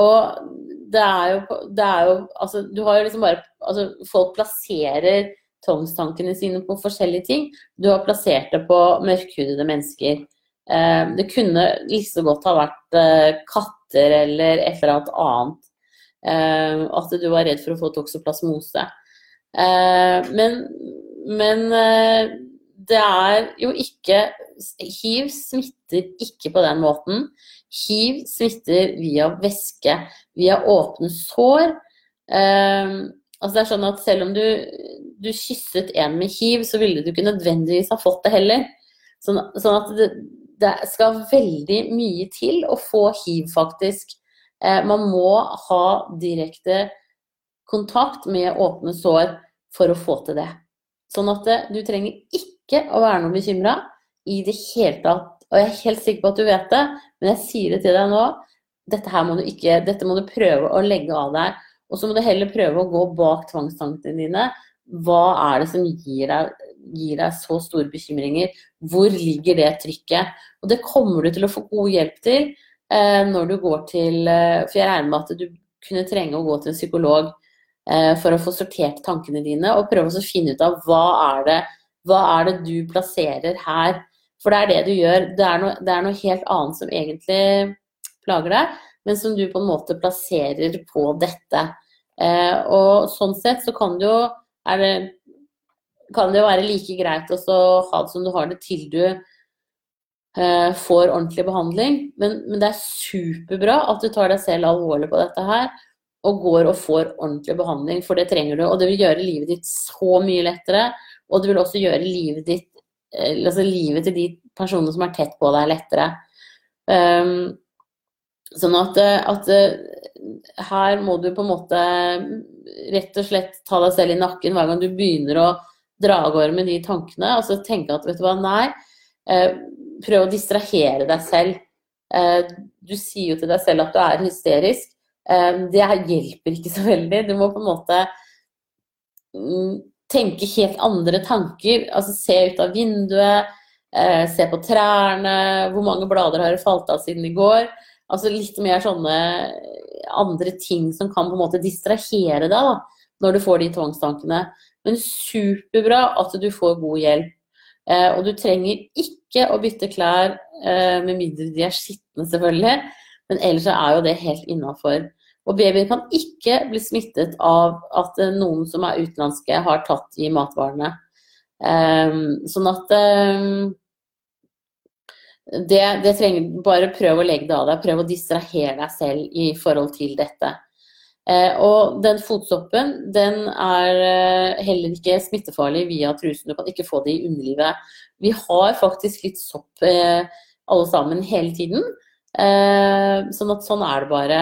Og det er jo, det er jo Altså, du har jo liksom bare Altså, folk plasserer tvangstankene sine på forskjellige ting. Du har plassert det på mørkhudede mennesker. Eh, det kunne like så godt ha vært eh, katter eller et eller annet annet. Eh, at du var redd for å få toksoplasmose. Men, men det er jo ikke Hiv smitter ikke på den måten. Hiv smitter via væske, via åpne sår. Eh, altså det er sånn at selv om du, du, kysset en med hiv, så ville du ikke nødvendigvis ha fått det heller. Sånn, sånn at det, det, skal veldig mye til å få hiv, faktisk. Eh, man må ha direkte kontakt med åpne sår for å få til det. Sånn at det, du trenger ikke ikke å være noe bekymra i det hele tatt. Og jeg er helt sikker på at du vet det, men jeg sier det til deg nå. Dette, her må du ikke, dette må du prøve å legge av deg. Og så må du heller prøve å gå bak tvangstankene dine. Hva er det som gir deg, gir deg så store bekymringer? Hvor ligger det trykket? Og det kommer du til å få god hjelp til eh, når du går til eh, For jeg regner med at du kunne trenge å gå til en psykolog eh, for å få sortert tankene dine, og prøve å finne ut av hva er det hva er det du plasserer her? For det er det du gjør. Det er noe, det er noe helt annet som egentlig plager deg, men som du på en måte plasserer på dette. Eh, og sånn sett så kan det jo det, kan det jo være like greit å ha det som du har det til du eh, får ordentlig behandling. Men, men, det er superbra at du tar deg selv alvorlig på dette her og går og får ordentlig behandling, for det trenger du. Og det vil gjøre livet ditt så mye lettere. Og det vil også gjøre livet ditt eh, altså livet til de personene som er tett på deg, lettere. Um, sånn at, at, eh, her må du på en måte rett og slett ta deg selv i nakken hver gang du begynner å dra av gårde med de tankene. Altså tenke at vet du hva, nei. Prøv å distrahere deg selv. Eh, du sier jo til deg selv at du er hysterisk. Eh, det hjelper ikke så veldig. Du må på en måte mm, tenke helt andre tanker. Altså se ut av vinduet, eh, se på trærne, hvor mange blader har falt av siden i går. Altså litt mer sånne andre ting som kan på en måte distrahere deg da, når du får de tvangstankene. Men superbra at du får god hjelp. Eh, og du trenger ikke å bytte klær eh, med mindre de er skitne, selvfølgelig. Men ellers er jo det helt innafor. Og babyen kan ikke bli smittet av at noen som er utenlandske, har tatt i matvarene. Um, sånn at um, det, det, trenger Bare prøv å legge det av deg. Prøv å distrahere deg selv i forhold til dette. Uh, og den fotsoppen den er uh, heller ikke smittefarlig via trusen. Du kan ikke få det i underlivet. Vi har faktisk litt sopp alle sammen hele tiden. sånn at sånn er det bare.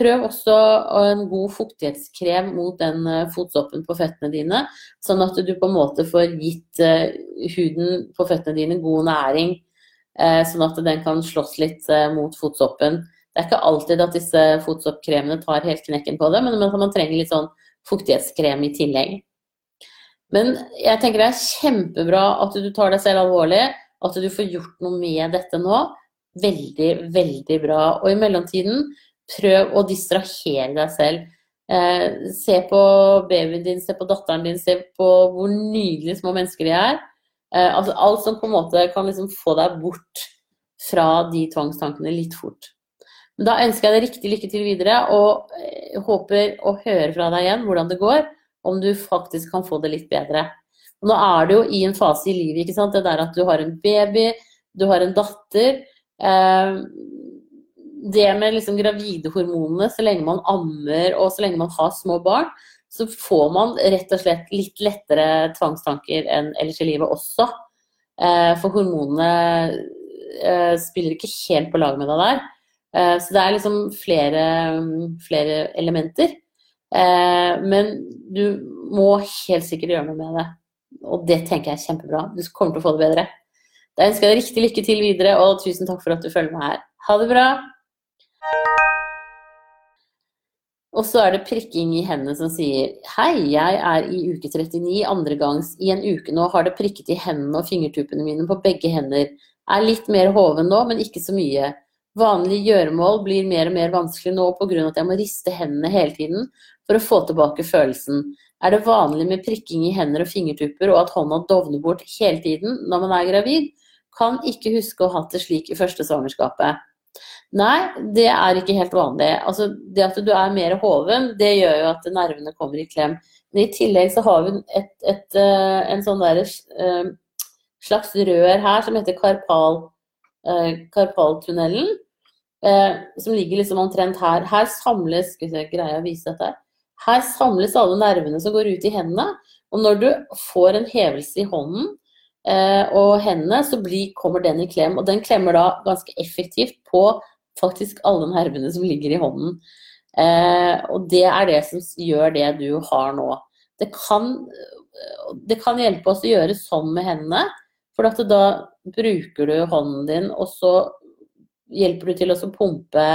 Prøv også en god fuktighetskrem mot den eh, fotsoppen på føttene dine, sånn at du på en måte får gitt eh, huden på føttene dine god næring, eh, sånn at den kan slåss litt mot fotsoppen. Det er ikke alltid at disse fotsoppkremene tar helt knekken på det, men man trenger litt sånn fuktighetskrem i tillegg. Men jeg tenker det er kjempebra at du tar deg selv alvorlig, at du får gjort noe med dette nå. Veldig, veldig bra. Og i mellomtiden prøv å distrahere deg selv. Eh, se på babyen din, se på datteren din, se på hvor nydelige små mennesker de er. Eh, altså alt som på en måte kan liksom få deg bort fra de tvangstankene litt fort. Men da ønsker jeg deg riktig lykke til videre, og eh, håper å høre fra deg igjen hvordan det går. Om du faktisk kan få det litt bedre. Nå er du jo i en fase i livet, ikke sant. Det der at du har en baby, du har en datter. Eh, det med liksom gravide hormonene, så lenge man ammer og så lenge man har små barn, så får man rett og slett litt lettere tvangstanker enn ellers i livet også. Eh, for hormonene eh, spiller ikke helt på lag med deg der. Eh, så det er liksom flere, flere elementer. Men du må helt sikkert gjøre noe med det. Og det tenker jeg er kjempebra. Du kommer til å få det bedre. Da ønsker jeg deg riktig lykke til videre, og tusen takk for at du følger med her. Ha det bra! Og så er det prikking i hendene som sier Hei, jeg er i uke 39 andre gangs. I en uke nå har det prikket i hendene og fingertuppene mine på begge hender. Er litt mer hoven nå, men ikke så mye. Vanlig gjøremål blir mer og mer vanskelig nå pga. at jeg må riste hendene hele tiden for å få tilbake følelsen. Er det vanlig med prikking i hender og fingertupper og at hånda dovner bort hele tiden når man er gravid? Kan ikke huske å ha hatt det slik i første svangerskapet. Nei, det er ikke helt vanlig. Altså, det at du er mer hoven, det gjør jo at nervene kommer i klem. Men i tillegg så har vi et, et, eh, en sånn der, uh, slags rør her som heter karpal, uh, karpaltunnelen. Som ligger liksom omtrent her. Her samles Skal vi se, greier å vise dette? Her samles alle nervene som går ut i hendene. Og når du får en hevelse i hånden og hendene, så blir, kommer den i klem. Og den klemmer da ganske effektivt på faktisk alle nervene som ligger i hånden. Eh, og det er det som gjør det du har nå. Det kan, det kan hjelpe oss å gjøre sånn med hendene, for da bruker du hånden din, og så hjelper du til å pumpe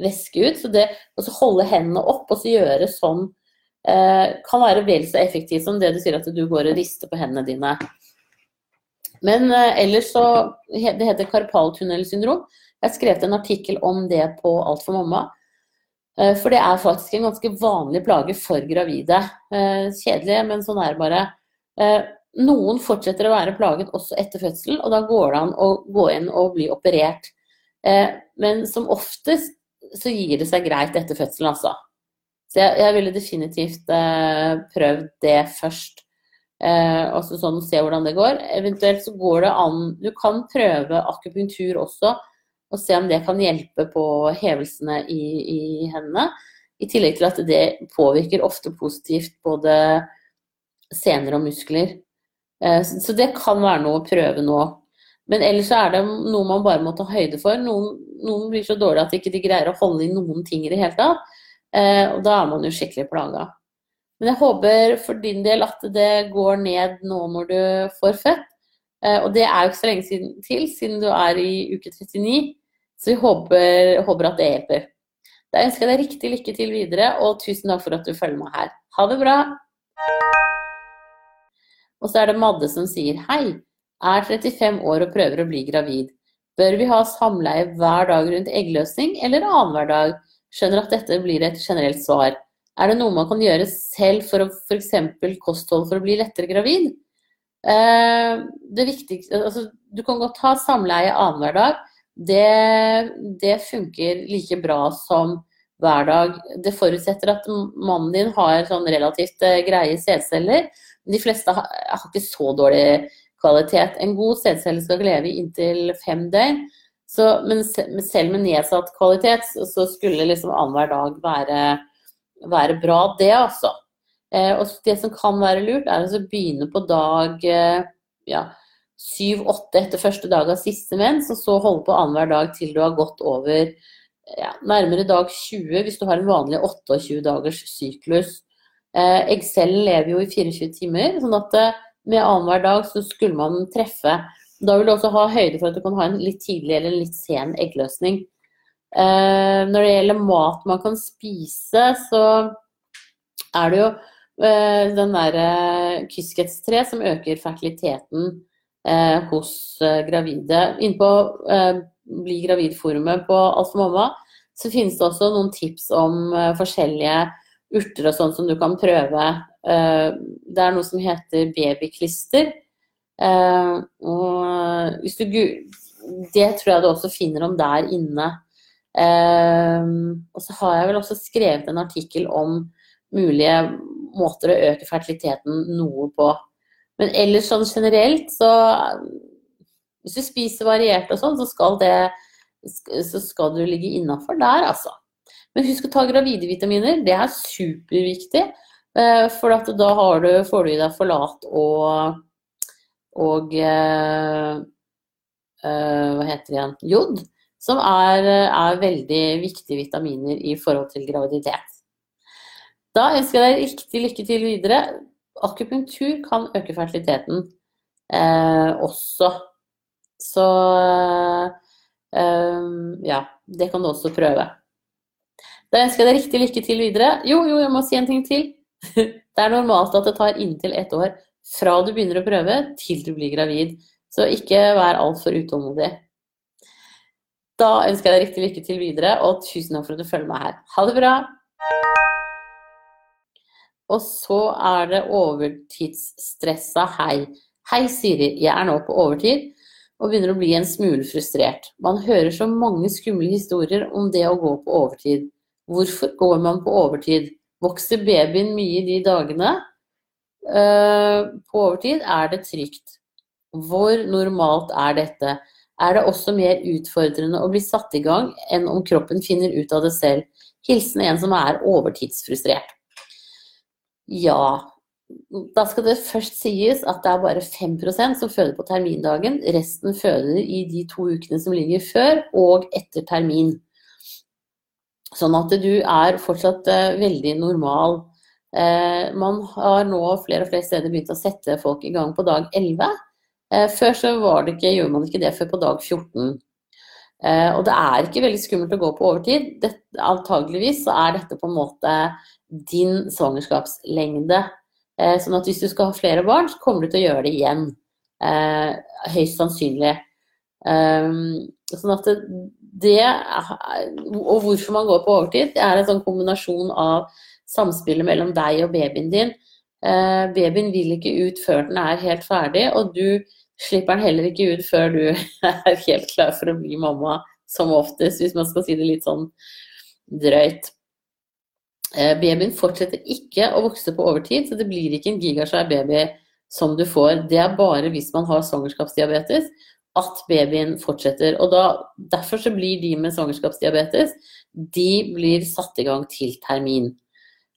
væske ut. Så det å holde hendene opp og så gjøre sånn eh, kan være vel så effektivt som det du sier at du går og rister på hendene dine. Men eh, ellers så Det heter karpaltunnelsyndrom. Jeg skrev en artikkel om det på Alt for mamma. Eh, for det er faktisk en ganske vanlig plage for gravide. Eh, kjedelig, men sånn er det bare. Eh, noen fortsetter å være plaget også etter fødsel, og da går det an å gå inn og bli operert. Men som oftest så gir det seg greit etter fødselen, altså. Så jeg, jeg ville definitivt prøvd det først. og så sånn se hvordan det går. Eventuelt så går det an Du kan prøve akupunktur også og se om det kan hjelpe på hevelsene i, i hendene. I tillegg til at det påvirker ofte positivt både sener og muskler. Eh, så det kan være noe å prøve nå. Men ellers er det noe man bare må ta høyde for. Noen, noen blir så dårlige at de ikke greier å holde i noen ting i det hele tatt. Eh, og da er man jo skikkelig plaga. Men jeg håper for din del at det går ned nå når du får født. Og det er jo ikke så lenge siden til, siden du er i uke 39. Så vi håper, håper at det hjelper. Da ønsker jeg deg riktig lykke til videre, og tusen takk for at du følger meg her. Ha det bra! Og så er det Madde som sier hei, er 35 år og prøver å bli gravid. Bør vi ha samleie hver dag rundt eggløsning, eller annenhver dag? Skjønner at dette blir et generelt svar. Er det noe man kan gjøre selv for f.eks. kosthold for å bli lettere gravid? Eh, det viktigste, altså, du kan godt ha samleie annenhver dag, det, det funker like bra som hver dag. Det forutsetter at mannen din har sånn relativt eh, greie sædceller. De fleste har, har, ikke så dårlig kvalitet. En god sædcelle skal leve i inntil fem døgn. Så, men selv med nedsatt kvalitet, så skulle liksom annenhver dag være, være, bra, det altså. Eh, og det som kan være lurt, er å begynne på dag eh, ja, syv-åtte etter første dag av siste mens, og så holde på annenhver dag til du har gått over ja, nærmere dag 20 hvis du har en vanlig 28 dagers syklus. Eh, Eggcellen lever jo i 24 timer, sånn at eh, med annenhver dag så skulle man treffe. Da vil du også ha høyde for at du kan ha en litt tidlig eller en litt sen eggløsning. Eh, når det gjelder mat man kan spise, så er det jo eh, den derre eh, kyskhetstre som øker fertiliteten eh, hos eh, gravide. Inne på eh, Bli gravid-forumet på Alt for mamma så finnes det også noen tips om eh, forskjellige urter og sånn som du kan prøve. Eh, det er noe som heter babyklister. Eh, og hvis du Det tror jeg du også finner om der inne. og så har jeg vel også skrevet en artikkel om mulige måter å øke fertiliteten noe på. Men ellers sånn generelt, så Hvis du spiser variert og sånn, så skal det så skal du ligge innafor der, altså. Men husk å ta gravide vitaminer. Det er superviktig. Eh, for da du, får du i deg forlat og, og øh, øh, Hva heter det igjen? Jod. Som er, er, veldig viktige vitaminer i forhold til graviditet. Da ønsker jeg deg riktig lykke til videre akupunktur kan øke fertiliteten eh, også. Så eh, ja, det kan du også prøve. Da ønsker jeg deg riktig lykke til videre. Jo, jo, jeg må si en ting til. Det er normalt at det tar inntil ett år fra du begynner å prøve til du blir gravid. Så ikke vær altfor utålmodig. Da ønsker jeg deg riktig lykke til videre, og tusen takk for at du følger meg her. Ha det bra! Og så er det overtidsstressa hei. Hei, Siri, jeg er nå på overtid og begynner å bli en smule frustrert. Man hører så mange skumle historier om det å gå på overtid. Hvorfor går man på overtid? Vokser babyen mye de dagene? Uh, på overtid er det trygt. Hvor normalt er dette? Er det også mer utfordrende å bli satt i gang enn om kroppen finner ut av det selv? Hilsen en som er overtidsfrustrert. Ja. Da skal det først sies at det er bare 5% som føder på termindagen. Resten føder i de to ukene som ligger før og etter termin. Sånn at du er fortsatt uh, veldig normal. Uh, man har nå flere og flere steder begynt å sette folk i gang på dag 11. Uh, eh, før så ikke, gjorde man ikke det før på dag 14. og det er ikke veldig skummelt å gå på overtid. Det, antageligvis så er dette på en måte din svangerskapslengde. Eh, sånn at hvis du skal ha flere barn, så kommer du til å gjøre det igjen. Eh, høyst sannsynlig. Um, sånn at det, Og hvorfor man går på overtid, det er en sånn kombinasjon av samspillet mellom deg og babyen din. Uh, babyen vil ikke ut før den er helt ferdig, og du slipper den heller ikke ut før du er helt klar for å bli mamma, som oftest, hvis man skal si det litt sånn drøyt. Eh, babyen fortsetter ikke å vokse på overtid, så det blir ikke en gigasvær baby som du får. Det er bare hvis man har svangerskapsdiabetes at babyen fortsetter. Og da, Derfor så blir de med svangerskapsdiabetes de blir satt i gang til termin.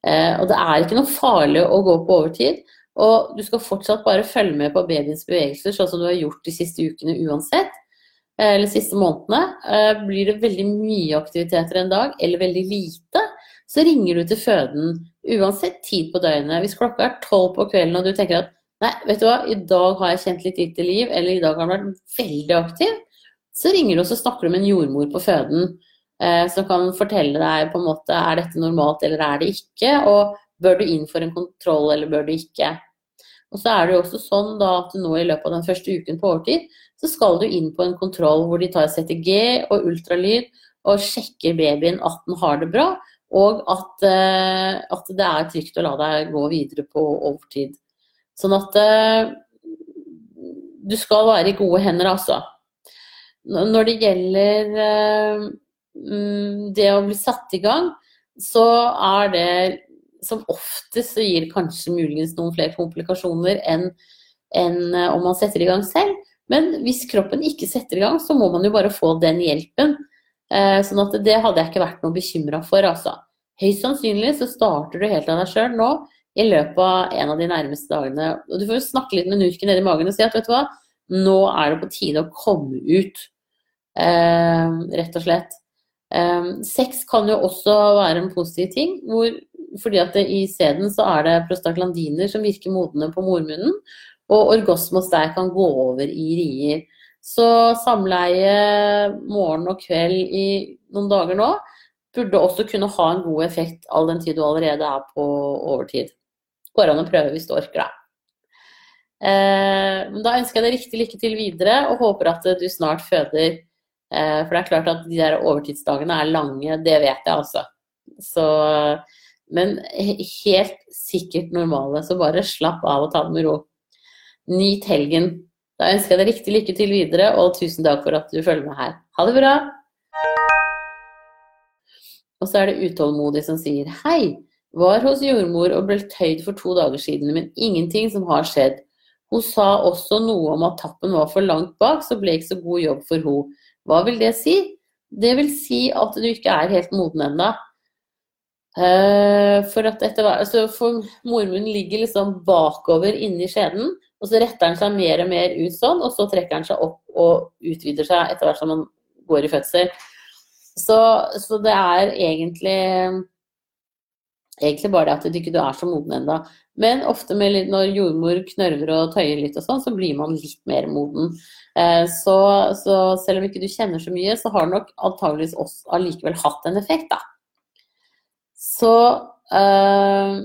Eh, og det er ikke noe farlig å gå på overtid. Og du skal fortsatt bare følge med på babyens bevegelser, sånn som du har gjort de siste ukene uansett. Eh, eller siste månedene. Eh, blir det veldig mye aktiviteter en dag, eller veldig lite, så ringer du til føden uansett tid på døgnet. Hvis klokka er tolv på kvelden og du tenker at Nei, vet du hva, i dag har jeg kjent litt lite liv, eller i dag har jeg vært veldig aktiv. Så ringer du og så snakker du med en jordmor på føden eh, som kan fortelle deg på en måte er dette normalt eller er det ikke, og bør du inn for en kontroll eller bør du ikke. Og så er det jo også sånn da at nå i løpet av den første uken på overtid, så skal du inn på en kontroll hvor de tar CTG og ultralyd og sjekker babyen at den har det bra, og at, eh, at det er trygt å la deg gå videre på overtid. Sånn at eh, du skal være i gode hender, altså. Når det gjelder eh, mm, det å bli satt i gang, så er det som oftest så gir kanskje muligens noen flere komplikasjoner enn, enn om man setter i gang selv. Men hvis kroppen ikke setter i gang, så må man jo bare få den hjelpen. Eh, sånn at det hadde jeg ikke vært noe bekymra for, altså. Høyst sannsynlig så starter du helt av deg sjøl nå i løpet av en av de nærmeste dagene. Og du får jo snakke litt med Nurken nedi magen og si at vet du hva, nå er det på tide å komme ut. Eh, rett og slett. Eh, sex kan jo også være en positiv ting, hvor, fordi at det, i sæden så er det prostaglandiner som virker modne på mormunnen, og orgasme hos deg kan gå over i rier. Så samleie morgen og kveld i noen dager nå burde også kunne ha en god effekt all den tid du allerede er på overtid. Går an å prøve hvis du orker det. Eh, da ønsker jeg deg riktig lykke til videre og håper at du snart føder. Eh, for det er klart at de der overtidsdagene er lange, det vet jeg altså. Så, men helt sikkert normale, så bare slapp av og ta det med ro. Nyt helgen. Da ønsker jeg deg riktig lykke til videre, og tusen takk for at du følger med her. Ha det bra! Og så er det utålmodig som sier hei. Var hos jordmor og ble tøyd for to dager siden, men ingenting som har skjedd. Hun sa også noe om at tappen var for langt bak, så ble ikke så god jobb for hun. Hva vil det si? Det vil si at du ikke er helt moden ennå. Uh, for at etter hvert, altså for mormunnen ligger liksom bakover inni skjeden, og så retter den seg mer og mer ut sånn, og så trekker den seg opp og utvider seg etter hvert som man går i fødsel. Så, så det er egentlig egentlig bare det at du ikke er så moden ennå. Men ofte litt, når jordmor knørver og tøyer litt og sånn, så blir man litt mer moden. Eh, så, så, selv om ikke du kjenner så mye, så har det nok antageligvis også allikevel hatt en effekt, da. Så eh,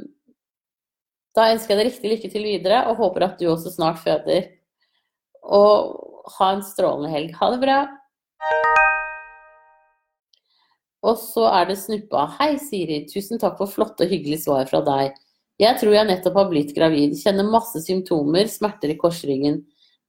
da ønsker jeg deg riktig lykke til videre, og håper at du også snart føder. Og ha en strålende helg. Ha det bra! Og så er det Snuppa. Hei, Siri. Tusen takk for flotte og hyggelige svar fra deg. Jeg tror jeg nettopp har blitt gravid. Kjenner masse symptomer, smerter i korsryggen.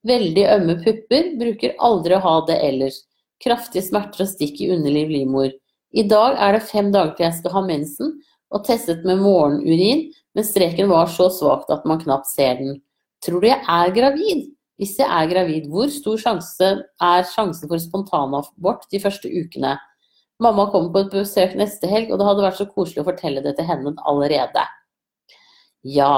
Veldig ømme pupper. Bruker aldri å ha det ellers. Kraftige smerter og stikk i underliv livmor. I dag er det fem dager til jeg skal ha mensen, og testet med morgenurin, men streken var så svakt at man knapt ser den. Tror du jeg er gravid? Hvis jeg er gravid, hvor stor sjanse er sjansen for spontanabort de første ukene? Mamma kommer på et besøk neste helg, og det hadde vært så koselig å fortelle det til henne allerede. Ja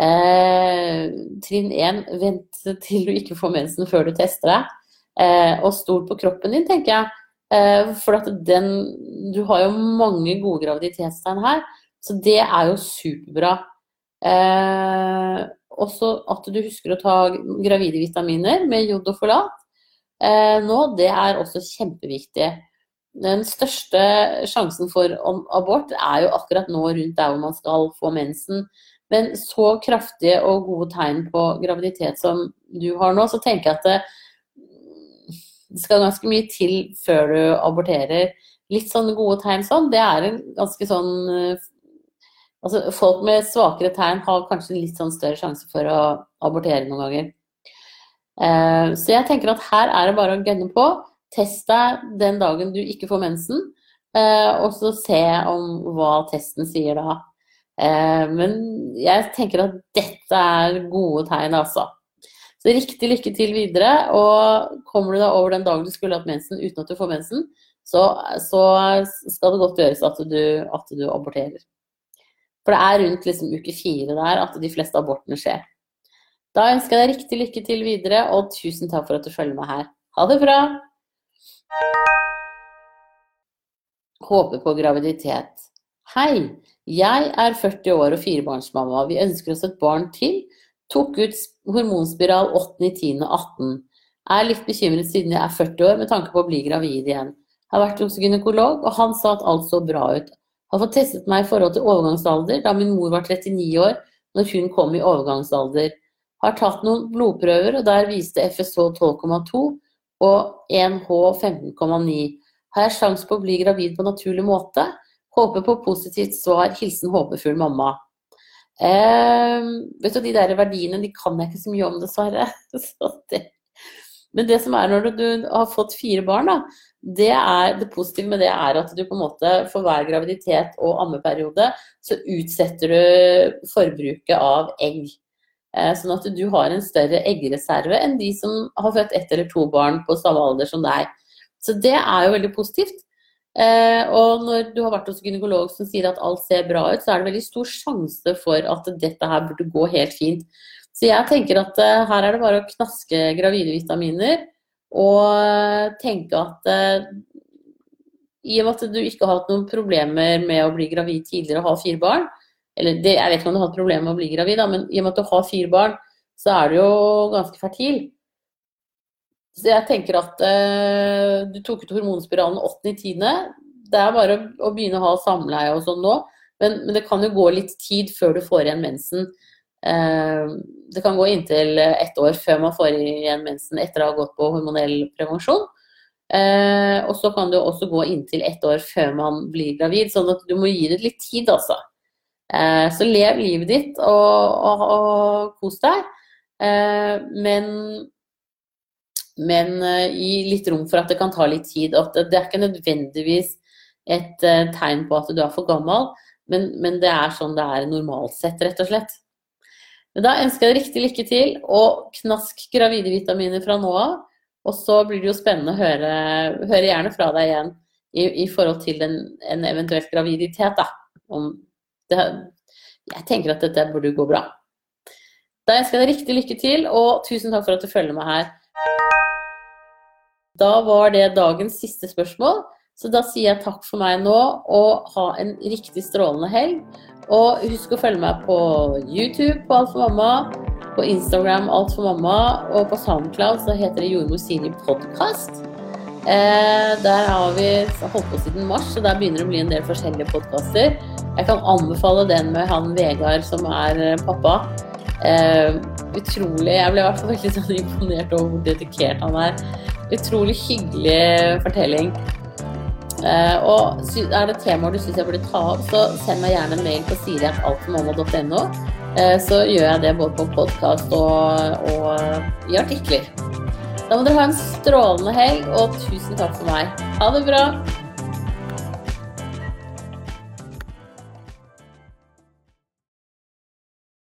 eh, Trinn 1, vent til du ikke får mensen før du tester deg. Eh, og stol på kroppen din, tenker jeg. Eh, for at den Du har jo mange gode graviditetstegn her. Så det er jo superbra. Eh, også at du husker å ta gravide vitaminer med jod og folat eh, nå, det er også kjempeviktig. Den største sjansen for abort er jo akkurat nå rundt der hvor man skal få mensen. Men så kraftige og gode tegn på graviditet som du har nå, så tenker jeg at det, det skal ganske mye til før du aborterer. Litt sånne gode tegn sånn, det er en ganske sånn eh, Altså, folk med svakere tegn har kanskje litt sånn større sjanse for å abortere noen ganger. Uh, så jeg tenker at her er det bare å gønne på. Test deg den dagen du ikke får mensen, uh, og så se om hva testen sier da. Uh, men jeg tenker at dette er gode tegn, altså. Så riktig lykke til videre. Og kommer du deg over den dagen du skulle hatt mensen uten at du får mensen, så, så skal det godt gjøres at du, at du aborterer. For det er rundt liksom uke fire der at de fleste abortene skjer. Da ønsker jeg deg riktig lykke til videre, og tusen takk for at du følger med her. Ha det bra! Håper på graviditet. Hei! Jeg er 40 år og firebarnsmamma. Vi ønsker oss et barn til. Tok ut hormonspiral 8.10.18. Er litt bekymret siden jeg er 40 år med tanke på å bli gravid igjen. Har vært hos gynekolog, og han sa at alt så bra ut. Har fått testet meg i forhold til overgangsalder, da min mor var 39 år når hun kom i overgangsalder. Har tatt noen blodprøver, og der viste FSH 12,2 og 1H 15,9. Har jeg sjanse på å bli gravid på naturlig måte? Håper på positivt svar. Hilsen håpefull mamma. Eh, vet du, De der verdiene de kan jeg ikke så mye om, dessverre. det. Men det som er når du har fått fire barn, da, det, er, det positive med det er at du på en måte for hver graviditet og ammeperiode så utsetter du forbruket av egg. Eh, sånn at du har en større eggreserve enn de som har født ett eller to barn på samme alder som deg. Så det er jo veldig positivt. Eh, og når du har vært hos gynekolog som sier at alt ser bra ut, så er det veldig stor sjanse for at dette her burde gå helt fint. Så jeg tenker at eh, her er det bare å knaske gravide vitaminer og tenke at i og med at du ikke har hatt noen problemer med å bli gravid tidligere og ha fire barn, eller det, jeg vet ikke om du har hatt problemer med å bli gravid, da, men i og med at du har fire barn, så er du jo ganske fertil. Så jeg tenker at eh, du tok ut hormonspiralen 8.10. Det er bare å begynne å ha samleie og sånn nå. Men, men, det kan jo gå litt tid før du får igjen mensen. Eh, det kan gå inntil ett år før man får igjen mensen etter å ha gått på hormonell prevensjon. Eh, og så kan det også gå inntil ett år før man blir gravid, sånn at du må gi det litt tid, altså. Eh, så lev livet ditt og, og, og kos deg. Men men gi litt rom for at det kan ta litt tid. At det er ikke nødvendigvis et tegn på at du er for gammel, men, men, det er sånn det er normalt sett, rett og slett. Men da ønsker jeg deg riktig lykke til, og knask gravide vitaminer fra nå av. Og så blir det jo spennende å høre, høre gjerne fra deg igjen i, i forhold til en, en eventuell graviditet. Da. Det, jeg tenker at dette burde gå bra. Da ønsker jeg deg riktig lykke til, og tusen takk for at du følger med her. Da var det dagens siste spørsmål. Så da sier jeg takk for meg nå, og ha en riktig strålende helg. Og husk å følge meg på YouTube på Alt for mamma, på Instagram Alt for mamma, og på Soundcloud så heter det Jordmor Siri podkast. Eh, der har vi holdt på siden mars, så der begynner det å bli en del forskjellige podkaster. Jeg kan anbefale den med han Vegard som er eh, pappa. Eh, utrolig Jeg ble i hvert fall veldig sånn imponert over hvor dedikert han er utrolig hyggelig fortelling. Uh, og er det temaer du syns jeg burde ta opp, så send meg gjerne en mail på siri.altformamma.no. Uh, eh, så gjør jeg det både på podkast og, og i artikler. Da må dere ha en strålende helg, og tusen takk for meg. Ha det bra!